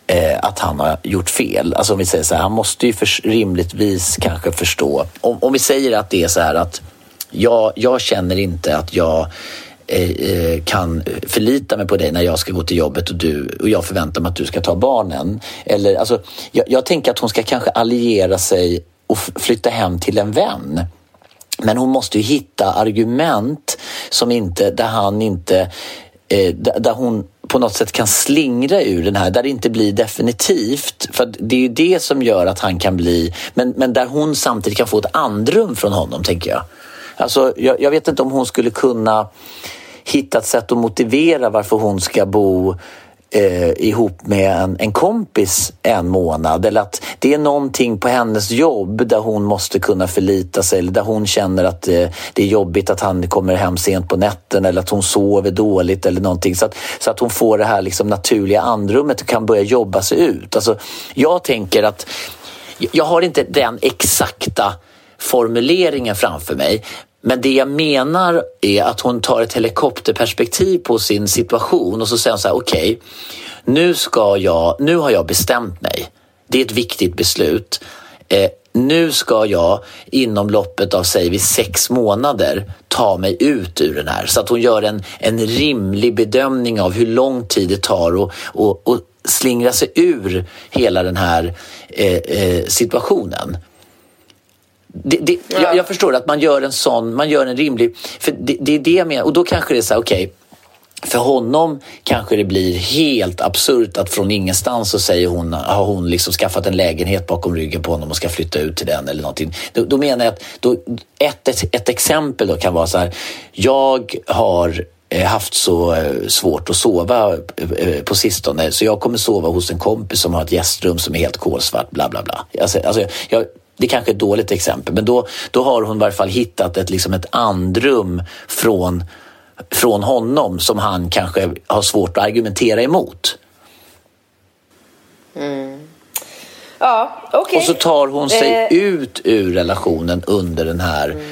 eh, att han har gjort fel. Alltså om vi säger så här, han måste ju för, rimligtvis kanske förstå. Om, om vi säger att det är så här att jag, jag känner inte att jag eh, eh, kan förlita mig på dig när jag ska gå till jobbet och, du, och jag förväntar mig att du ska ta barnen. Eller, alltså, jag, jag tänker att hon ska kanske alliera sig och flytta hem till en vän. Men hon måste ju hitta argument som inte, där han inte eh, där hon på något sätt kan slingra ur den här, där det inte blir definitivt. För det är ju det som gör att han kan bli, men, men där hon samtidigt kan få ett andrum från honom, tänker jag. Alltså, jag, jag vet inte om hon skulle kunna hitta ett sätt att motivera varför hon ska bo eh, ihop med en, en kompis en månad eller att det är någonting på hennes jobb där hon måste kunna förlita sig eller där hon känner att eh, det är jobbigt att han kommer hem sent på nätten eller att hon sover dåligt eller någonting så att, så att hon får det här liksom naturliga andrummet och kan börja jobba sig ut. Alltså, jag tänker att jag har inte den exakta formuleringen framför mig men det jag menar är att hon tar ett helikopterperspektiv på sin situation och så säger hon så här, okej, okay, nu ska jag, nu har jag bestämt mig. Det är ett viktigt beslut. Eh, nu ska jag inom loppet av, säger vi, sex månader ta mig ut ur den här. Så att hon gör en, en rimlig bedömning av hur lång tid det tar och, och, och slingra sig ur hela den här eh, eh, situationen. Det, det, ja. jag, jag, förstår att man gör en sån, man gör en rimlig... För det, det är det jag menar. Och då kanske det är så här, okej. Okay, för honom kanske det blir helt absurt att från ingenstans så säger hon, har hon liksom skaffat en lägenhet bakom ryggen på honom och ska flytta ut till den eller någonting. Då, då menar jag att då, ett, ett, ett exempel då kan vara så här. Jag har eh, haft så eh, svårt att sova eh, på sistone så jag kommer sova hos en kompis som har ett gästrum som är helt kolsvart, bla bla bla. Alltså, alltså, jag, det kanske är ett dåligt exempel, men då, då har hon i varje fall hittat ett, liksom ett andrum från, från honom som han kanske har svårt att argumentera emot. Mm. Ja. Okay. Och så tar hon sig eh. ut ur relationen under den här mm.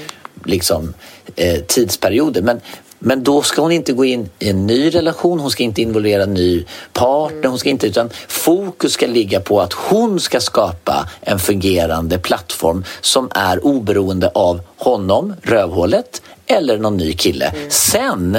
liksom, eh, tidsperioder. Men, men då ska hon inte gå in i en ny relation, hon ska inte involvera en ny partner, hon ska inte, utan fokus ska ligga på att hon ska skapa en fungerande plattform som är oberoende av honom, rövhålet, eller någon ny kille. Sen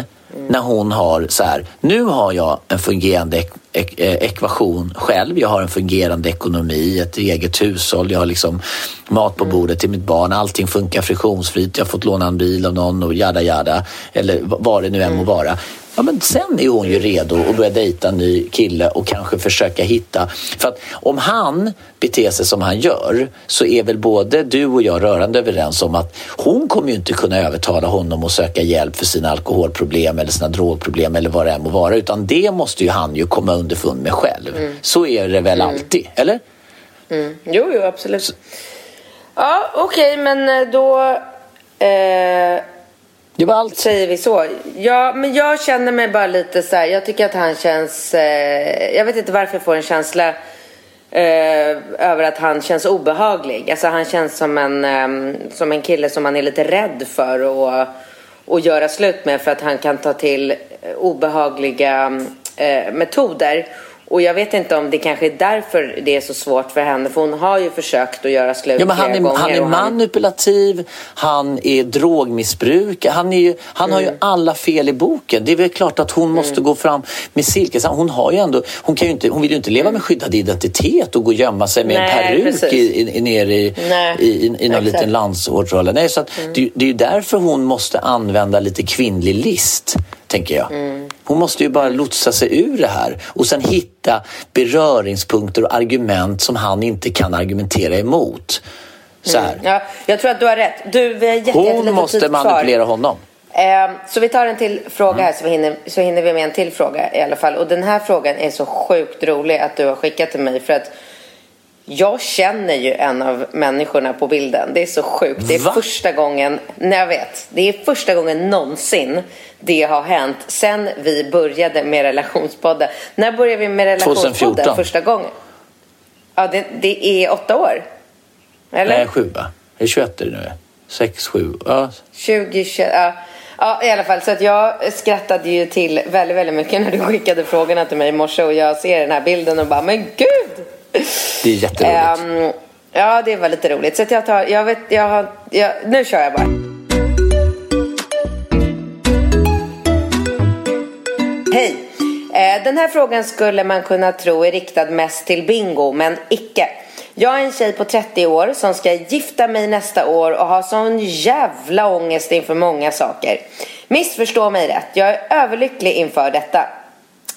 när hon har så här, nu har jag en fungerande ek eh, ekvation själv, jag har en fungerande ekonomi, ett eget hushåll, jag har liksom mat på bordet till mitt barn, allting funkar friktionsfritt, jag har fått låna en bil av någon och jada jada, eller vad det nu än må vara. Ja, men sen är hon ju redo att börja dejta en ny kille och kanske försöka hitta... För att om han beter sig som han gör så är väl både du och jag rörande överens om att hon kommer ju inte kunna övertala honom att söka hjälp för sina alkoholproblem eller sina drogproblem eller vad det än må vara. Utan det måste ju han ju komma underfund med själv. Mm. Så är det väl mm. alltid, eller? Mm. Jo, jo, absolut. Ja, okej, okay, men eh, då... Eh det var allt. Säger vi så. Ja, men jag känner mig bara lite så här. Jag tycker att han känns... Eh, jag vet inte varför jag får en känsla eh, över att han känns obehaglig. Alltså han känns som en, eh, som en kille som man är lite rädd för att, att göra slut med. För att han kan ta till obehagliga eh, metoder. Och jag vet inte om det kanske är därför det är så svårt för henne. För hon har ju försökt att göra slut ja, men han är, gånger. Han är manipulativ, han är drogmissbrukare. Han, är ju, han mm. har ju mm. alla fel i boken. Det är väl klart att hon måste mm. gå fram med silkes. Hon, har ju ändå, hon, kan ju inte, hon vill ju inte leva med skyddad identitet och gå och gömma sig med Nej, en peruk i, i, nere i, i, i, i någon liten landsortsroll. Nej, så att, mm. det, det är ju därför hon måste använda lite kvinnlig list tänker jag. Mm. Hon måste ju bara lotsa sig ur det här och sen hitta beröringspunkter och argument som han inte kan argumentera emot. Så här. Mm. Ja, jag tror att du har rätt. Du, vi har jätte, Hon måste manipulera honom. Eh, så vi tar en till fråga här så, vi hinner, så hinner vi med en till fråga i alla fall. Och den här frågan är så sjukt rolig att du har skickat till mig för att jag känner ju en av människorna på bilden. Det är så sjukt. Det är Va? första gången, nej jag vet, det är första gången någonsin det har hänt sen vi började med relationspodden. När började vi med relationspodden 2014. första gången? Ja, det, det är åtta år. Eller? Nej, sju va? Det är 21 nu. Sex, sju, ja. 20, 21, ja. Ja, i alla fall. Så att jag skrattade ju till väldigt, väldigt mycket när du skickade frågorna till mig i morse och jag ser den här bilden och bara, men gud! Det är jätteroligt. Um, ja, det var lite roligt. Så att jag tar, jag vet, jag har, jag, nu kör jag bara. Hej! Eh, den här frågan skulle man kunna tro är riktad mest till Bingo, men icke. Jag är en tjej på 30 år som ska gifta mig nästa år och har sån jävla ångest inför många saker. Missförstå mig rätt, jag är överlycklig inför detta.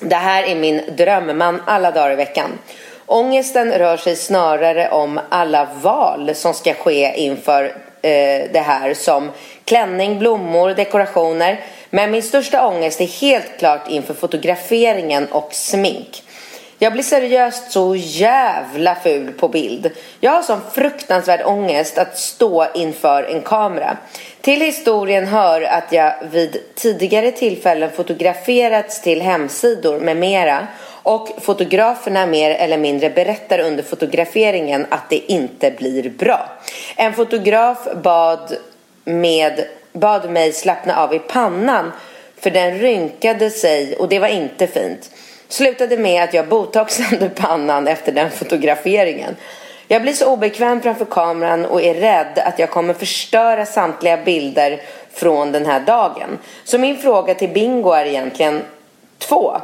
Det här är min drömman alla dagar i veckan. Ångesten rör sig snarare om alla val som ska ske inför eh, det här som klänning, blommor, dekorationer. Men min största ångest är helt klart inför fotograferingen och smink. Jag blir seriöst så jävla ful på bild. Jag har sån fruktansvärd ångest att stå inför en kamera. Till historien hör att jag vid tidigare tillfällen fotograferats till hemsidor med mera och fotograferna mer eller mindre berättar under fotograferingen att det inte blir bra. En fotograf bad, med, bad mig slappna av i pannan för den rynkade sig och det var inte fint. Slutade med att jag botoxade pannan efter den fotograferingen. Jag blir så obekväm framför kameran och är rädd att jag kommer förstöra samtliga bilder från den här dagen. Så min fråga till Bingo är egentligen två.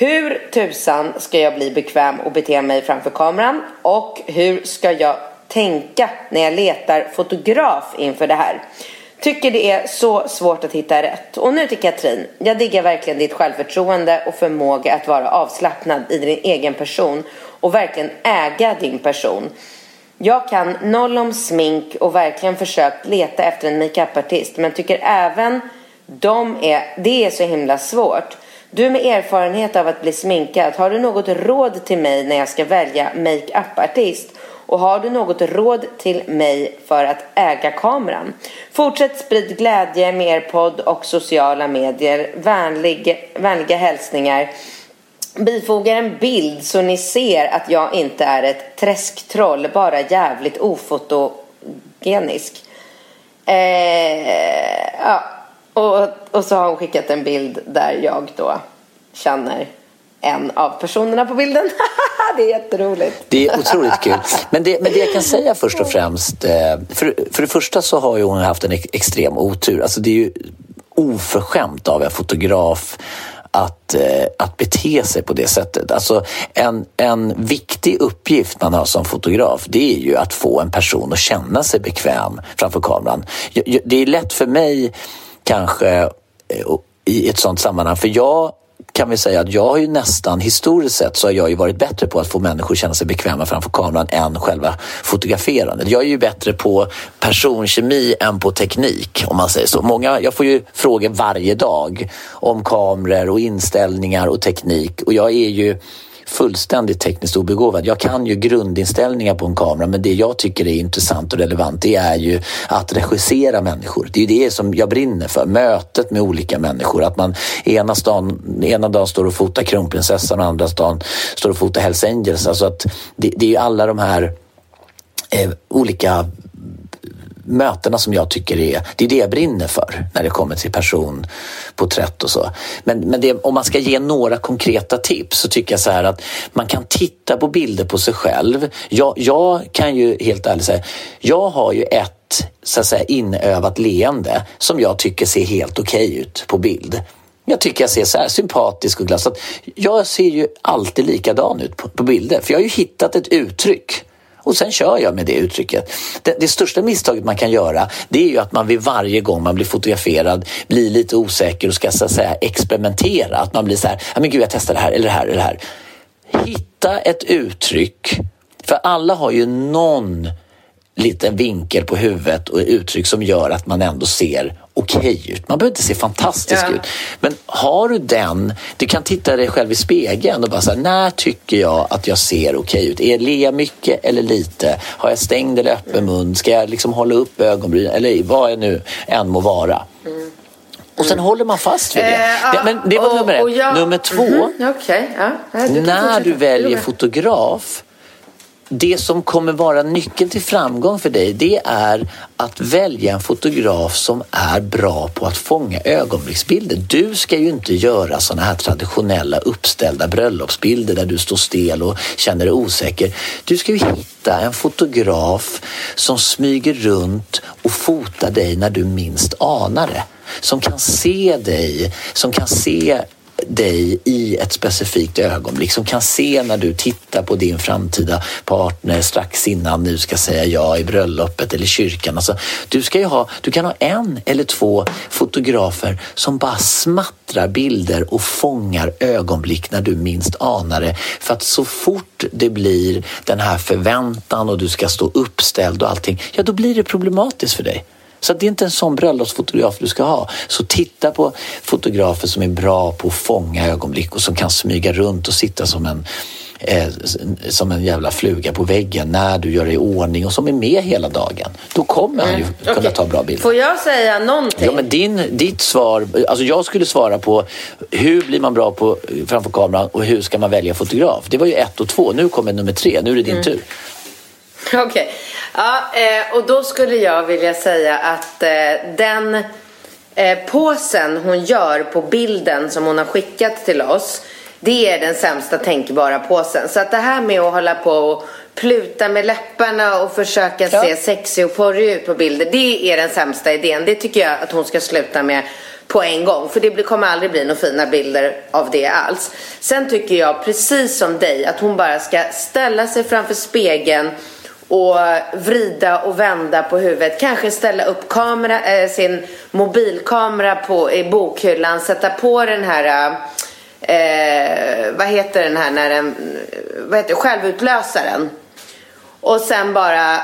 Hur tusan ska jag bli bekväm och bete mig framför kameran? Och hur ska jag tänka när jag letar fotograf inför det här? Tycker det är så svårt att hitta rätt. Och nu till Katrin. Jag diggar verkligen ditt självförtroende och förmåga att vara avslappnad i din egen person och verkligen äga din person. Jag kan noll om smink och verkligen försökt leta efter en makeupartist men tycker även de är, det är så himla svårt. Du med erfarenhet av att bli sminkad, har du något råd till mig när jag ska välja makeup-artist? Och har du något råd till mig för att äga kameran? Fortsätt sprid glädje med er podd och sociala medier. Vänlig, vänliga hälsningar. Bifogar en bild så ni ser att jag inte är ett träsktroll, bara jävligt ofotogenisk. Eh, ja och, och så har hon skickat en bild där jag då känner en av personerna på bilden. det är jätteroligt. Det är otroligt kul. Men det, men det jag kan säga först och främst. eh, För, för det första så har ju hon haft en ex- extrem otur. Alltså det är ju oförskämt av en fotograf att, eh, att bete sig på det sättet. Alltså en, en viktig uppgift man har som fotograf det är ju att få en person att känna sig bekväm framför kameran. Det är lätt för mig kanske eh, i ett sånt sammanhang för jag kan vi säga att jag har ju nästan historiskt sett så har jag ju varit bättre på att få människor att känna sig bekväma framför kameran än själva fotograferandet. Jag är ju bättre på personkemi än på teknik om man säger så. Många, jag får ju frågor varje dag om kameror och inställningar och teknik och jag är ju fullständigt tekniskt obegåvad. Jag kan ju grundinställningar på en kamera men det jag tycker är intressant och relevant det är ju att regissera människor. Det är ju det som jag brinner för. Mötet med olika människor. Att man ena, stan, ena dagen står och fotar kronprinsessan och andra dagen står och fotar Hells Angels. Alltså att det, det är ju alla de här eh, olika mötena som jag tycker är, det är det jag brinner för när det kommer till personporträtt och så. Men, men det, om man ska ge några konkreta tips så tycker jag så här att man kan titta på bilder på sig själv. Jag, jag kan ju helt ärligt säga, jag har ju ett så att säga inövat leende som jag tycker ser helt okej ut på bild. Jag tycker jag ser så här sympatisk och glad. ut. jag ser ju alltid likadan ut på, på bilder för jag har ju hittat ett uttryck. Och sen kör jag med det uttrycket. Det, det största misstaget man kan göra det är ju att man vid varje gång man blir fotograferad blir lite osäker och ska så att säga experimentera. Att man blir så här, men gud jag testar det här eller det här eller det här. Hitta ett uttryck. För alla har ju någon liten vinkel på huvudet och uttryck som gör att man ändå ser okej ut. Man behöver inte se fantastisk Ja. ut. Men har du den, du kan titta dig själv i spegeln och bara säga när tycker jag att jag ser okej ut? Är ler jag mycket eller lite? Har jag stängd eller öppen mun? Ska jag liksom hålla upp ögonbrynen? Eller vad jag nu än må vara. Och sen håller man fast vid det. Eh, det men det var och- nummer ett. jag- Nummer två. Mhm, Okej, ja. När du väljer fotograf, det som kommer vara nyckeln till framgång för dig, det är att välja en fotograf som är bra på att fånga ögonblicksbilder. Du ska ju inte göra sådana här traditionella uppställda bröllopsbilder där du står stel och känner dig osäker. Du ska ju hitta en fotograf som smyger runt och fotar dig när du minst anar det. Som kan se dig, som kan se dig i ett specifikt ögonblick som kan se när du tittar på din framtida partner strax innan du ska säga ja i bröllopet eller kyrkan. Alltså, du, ska ju ha, du kan ha en eller två fotografer som bara smattrar bilder och fångar ögonblick när du minst anar det. För att så fort det blir den här förväntan och du ska stå uppställd och allting, ja då blir det problematiskt för dig. Så det är inte en sån bröllopsfotograf du ska ha. Så titta på fotografer som är bra på att fånga ögonblick och som kan smyga runt och sitta som en, eh, som en jävla fluga på väggen när du gör dig i ordning och som är med hela dagen. Då kommer han ju kunna Okej. ta bra bilder. Får jag säga någonting? Ja, men din, ditt svar, alltså jag skulle svara på hur blir man bra på, framför kameran och hur ska man välja fotograf? Det var ju ett och två, nu kommer nummer tre, nu är det din tur. Okej. Ja, eh, och då skulle jag vilja säga att eh, den eh, påsen hon gör på bilden som hon har skickat till oss. Det är den sämsta tänkbara påsen. Så att det här med att hålla på och pluta med läpparna och försöka Ja. se sexig och porrig ut på bilder. Det är den sämsta idén. Det tycker jag att hon ska sluta med på en gång. För det kommer aldrig bli några fina bilder av det alls. Sen tycker jag precis som dig att hon bara ska ställa sig framför spegeln och eh, vrida och vända på huvudet. Kanske ställa upp kamera, eh, sin mobilkamera på, i bokhyllan. Sätta på den här, eh, eh vad heter den här, när den, eh, vad heter självutlösaren. Och sen bara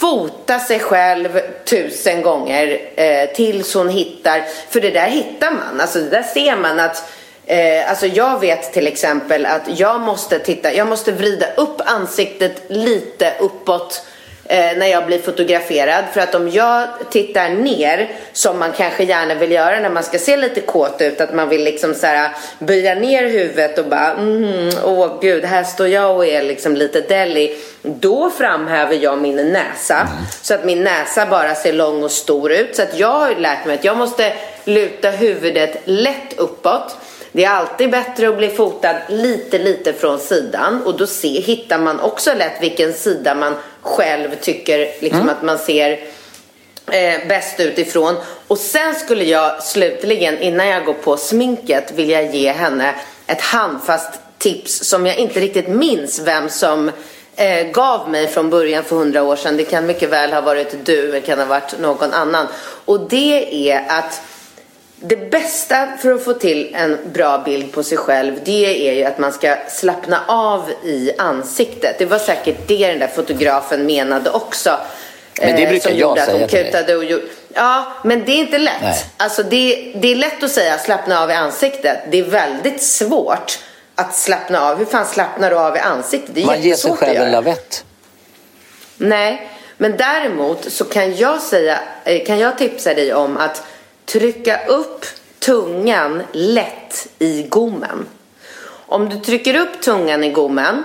fota sig själv tusen gånger eh, tills hon hittar. För det där hittar man. Alltså det där ser man att Eh, alltså jag vet till exempel att jag måste titta, jag måste vrida upp ansiktet lite uppåt eh, när jag blir fotograferad. För att om jag tittar ner, som man kanske gärna vill göra när man ska se lite kåt ut, att man vill liksom så här böja ner huvudet och bara mm, åh gud, här står jag och är liksom lite deli. Då framhäver jag min näsa så att min näsa bara ser lång och stor ut. Så att jag har lärt mig att jag måste luta huvudet lätt uppåt. Det är alltid bättre att bli fotad lite, lite från sidan och då se, hittar man också lätt vilken sida man själv tycker liksom, Mm. att man ser eh, bäst utifrån. Och sen skulle jag slutligen, innan jag går på sminket, vilja ge henne ett handfast tips som jag inte riktigt minns vem som eh, gav mig från början för hundra år sedan. Det kan mycket väl ha varit du, det kan ha varit någon annan. Och det är att det bästa för att få till en bra bild på sig själv det är ju att man ska slappna av i ansiktet. Det var säkert det den där fotografen menade också. Men det eh, brukar som jag säga till dig. och gjorde... Ja, men det är inte lätt. Nej. Alltså det, det är lätt att säga slappna av i ansiktet. Det är väldigt svårt att slappna av. Hur fan slappnar du av i ansiktet? Det är Man ger sig själv en lavett. Nej, men däremot så kan jag säga, eh, kan jag tipsa dig om att trycka upp tungan lätt i gommen. Om du trycker upp tungan i gommen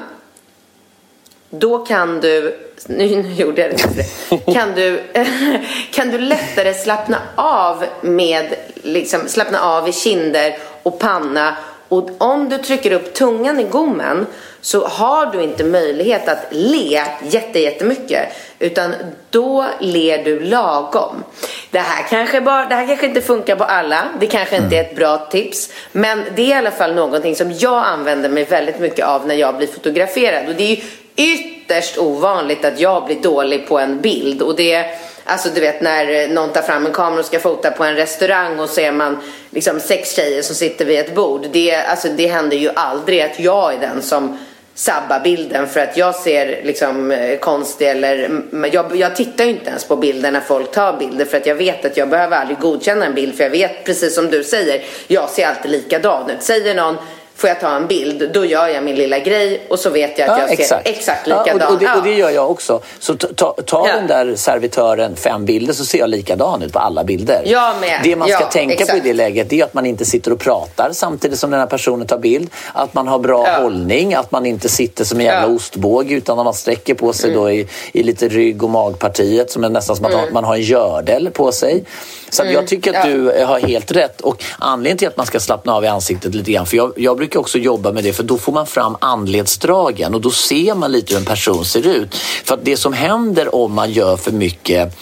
då kan du, nu, nu gjorde jag det kan du, kan du lättare slappna av med, liksom, slappna av i kinder och panna och om du trycker upp tungan i gommen så har du inte möjlighet att le jätte, jättemycket utan då ler du lagom. Det här, kanske bara, det här kanske inte funkar på alla, det kanske inte är ett bra tips. Men det är i alla fall någonting som jag använder mig väldigt mycket av när jag blir fotograferad. Och det är ju ytterst ovanligt att jag blir dålig på en bild. Och det är Alltså du vet när någon tar fram en kamera och ska fota på en restaurang och så är man liksom sex tjejer som sitter vid ett bord. Det, alltså, det händer ju aldrig att jag är den som sabba bilden för att jag ser liksom eh, konstig eller jag, jag tittar ju inte ens på bilder när folk tar bilder för att jag vet att jag behöver aldrig godkänna en bild för jag vet precis som du säger jag ser alltid likadan ut. Säger någon får jag ta en bild då gör jag min lilla grej och så vet jag att jag ser exakt likadan Ja, och, och, det, Ja. och det gör jag också. Så ta, ta, Ja. den där servitören fem bilder så ser jag likadan ut på alla bilder. Jag med. Det man ska Ja, tänka på i exakt. det läget är att man inte sitter och pratar samtidigt som den här personen tar bild. Att man har bra Ja. hållning, att man inte sitter som en jävla Ja. Mm. ostbåge utan att man sträcker på sig då i, i lite rygg och magpartiet som är nästan som att man har en gördel på sig. Så att jag tycker att Mm. Ja. du har helt rätt. Och anledningen till att man ska slappna av i ansiktet lite grann, för jag, jag brukar också jobba med det, för då får man fram anledsdragen och då ser man lite hur en person ser ut. För att det som händer om man gör för mycket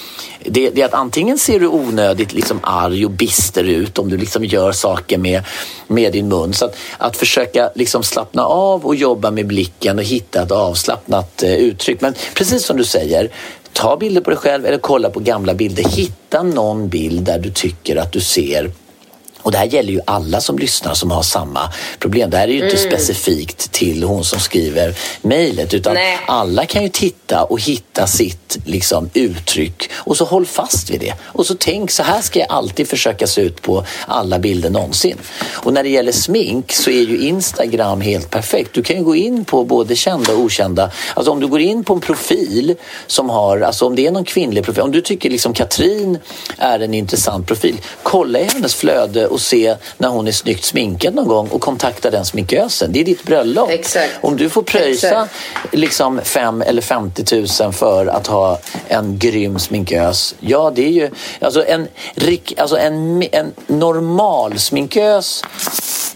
det, det är att antingen ser du onödigt liksom arg och bister ut om du liksom gör saker med, med din mun. Så att, att försöka liksom slappna av och jobba med blicken och hitta ett avslappnat eh, uttryck. Men precis som du säger, ta bilder på dig själv eller kolla på gamla bilder. Hitta någon bild där du tycker att du ser och det här gäller ju alla som lyssnar som har samma problem. Det här är ju inte specifikt till hon som skriver mejlet utan Nej. alla kan ju titta och hitta sitt liksom, uttryck och så håll fast vid det. Och så tänk, så här ska jag alltid försöka se ut på alla bilder någonsin. Och när det gäller smink så är ju Instagram helt perfekt. Du kan ju gå in på både kända och okända. Alltså om du går in på en profil som har, alltså om det är någon kvinnlig profil, om du tycker liksom Katrin är en intressant profil, kolla i hennes flöde och se när hon är snyggt sminkad någon gång och kontakta den sminkösen. Det är ditt bröllop. Exakt. Om du får pröjsa Exakt. liksom 5 eller 50 000 för att ha en grym sminkös. Ja, det är ju alltså en, alltså en, en normal sminkös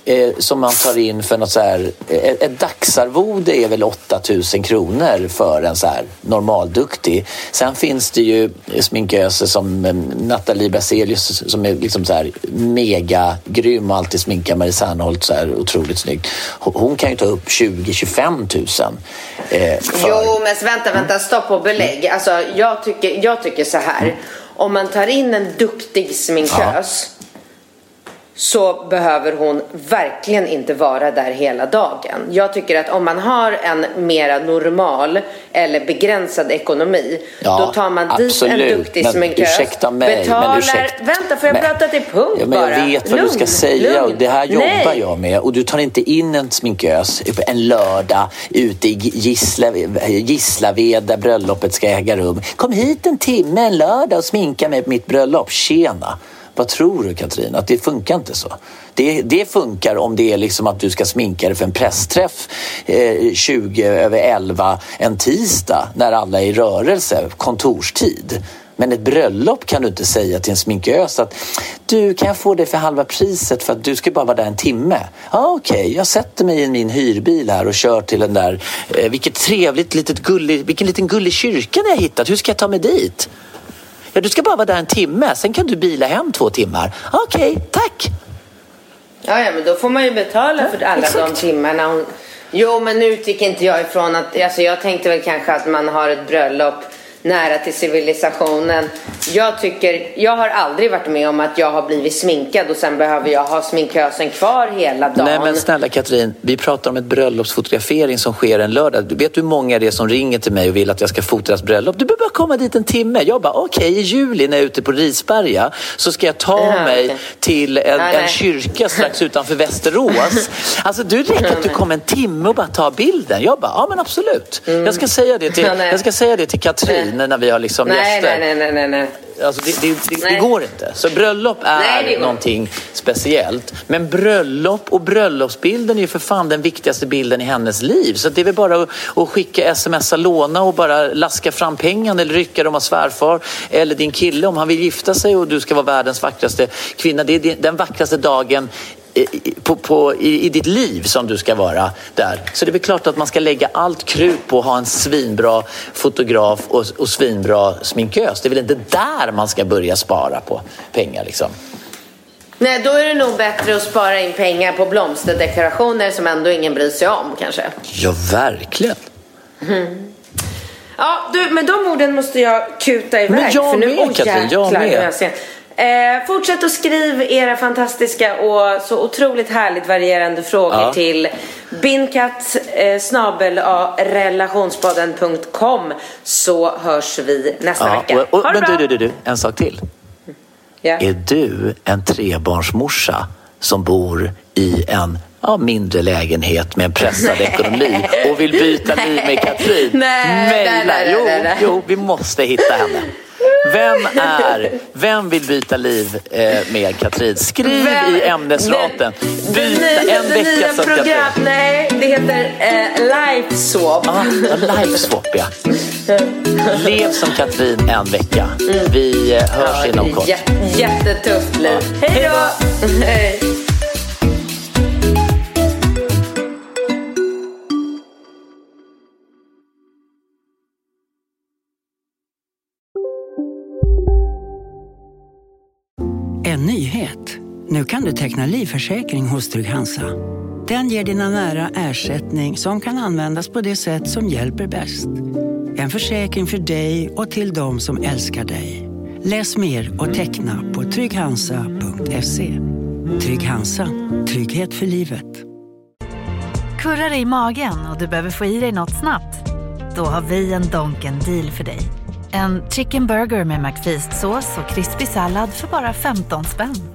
eh, som man tar in för något så här, eh, ett, ett dagsarvode är väl 8 000 kronor för en så här normalduktig. Sen finns det ju sminköser som eh, Nathalie Berzelius som är liksom så här mega grym och alltid sminkar Marie Serneholt så här otroligt snyggt. Hon- kan ju ta upp 20-25 000 eh, för... Jo, men vänta, vänta, stopp och belägg. Alltså, jag tycker, jag tycker så här. Om man tar in en duktig sminkös så behöver hon verkligen inte vara där hela dagen. Jag tycker att om man har en mera normal eller begränsad ekonomi. Ja, Då tar man dit en duktig Men sminkös, ursäkta mig, men betalar... ursäkta- Vänta, får jag men- prata till punkt Ja, men bara? jag vet vad du ska Lugn, säga och lugn. det här jobbar Nej. jag med. Och du tar inte in en sminkös en lördag ute i Gissla, Gislaved där bröllopet ska äga rum. Kom hit en timme en lördag och sminka mig på mitt bröllop. Tjena! Vad tror du Katrin? Att det funkar inte så. Det, det funkar om det är liksom att du ska sminka dig för en pressträff eh, 20 över 11 en tisdag när alla är i rörelse, kontorstid. Men ett bröllop kan du inte säga till en sminkös att du kan jag få det för halva priset för att du ska bara vara där en timme. Ja okej, jag sätter mig i min hyrbil här och kör till den där, eh, vilket trevligt litet gullig, vilken liten gullig kyrka ni har hittat. Hur ska jag ta mig dit? Ja, du ska bara vara där en timme, sen kan du bila hem två timmar. Okej, tack! Ja, ja, men då får man ju betala för alla de timmarna. Hon... Jo, men nu utgick inte jag ifrån att... Alltså, jag tänkte väl kanske att man har ett bröllop nära till civilisationen. Jag tycker... Jag har aldrig varit med om att jag har blivit sminkad och sen behöver jag ha sminkösen kvar hela dagen. Nej men snälla Katrin, vi pratar om ett bröllopsfotografering som sker en lördag. Du vet hur många det är som ringer till mig och vill att jag ska fota deras bröllop? Du behöver bara komma dit en timme. Jag bara, okej i juli när jag är ute på Risberga så ska jag ta Ja, mig okej. till en, Nej, en kyrka strax utanför Västerås. Alltså du räcker att du kommer en timme och bara tar bilden. Jag bara, ja men absolut. Jag, ska säga det till, Ja, jag ska säga det till Katrin när vi har liksom nej, gäster. nej, nej, nej, nej. Alltså det, det, det, det går inte. Så bröllop är Nej, någonting speciellt. Men bröllop och bröllopsbilden är ju för fan den viktigaste bilden i hennes liv. Så det är väl bara att, att skicka smsa låna och bara laska fram pengarna eller rycka dem av svärfar eller din kille om han vill gifta sig och du ska vara världens vackraste kvinna. Det är den vackraste dagen på, på, i, i ditt liv som du ska vara där. Så det är väl klart att man ska lägga allt krut på att ha en svinbra fotograf och, och svinbra sminkös. Det är väl inte där man ska börja spara på pengar liksom. Nej, då är det nog bättre att spara in pengar på blomsterdekorationer som ändå ingen bryr sig om kanske. Ja, verkligen. Ja, du, med de orden måste jag kuta iväg. Men jag för nu, med, oh, Katrin, jag med. Eh, fortsätt att skriva era fantastiska och så otroligt härligt varierande frågor Ja. till binkatt eh, snabel relationspodden.com så hörs vi nästa Ja, vecka. och, och, men bra! du, du, du, en sak till. Ja. Är du en trebarnsmorsa som bor i en ja, mindre lägenhet med en pressad ekonomi och vill byta liv med Katrin? Nej, Mejla. Jo, jo, vi måste hitta henne. Vem är, vem vill byta liv eh, med Katrin? Skriv Vem- i ämnesraten. Det- Byta det nya, en vecka som program, Katrin. Nej, det heter eh, Life Swap. Ah, liveswap ja. Lev som Katrin en vecka. Vi eh, hörs inom kort. Jä- jättetufft liv. Hej då! Hej. Nu kan du teckna livförsäkring hos Trygg-Hansa. Den ger dina nära ersättning som kan användas på det sätt som hjälper bäst. En försäkring för dig och till de som älskar dig. Läs mer och teckna på trygghansa.se. Trygg Hansa. Trygghet för livet. Kurrar i magen och du behöver få i dig något snabbt? Då har vi en Donken deal för dig. En chicken burger med McFeast-sås och krispig sallad för bara 15 spänn.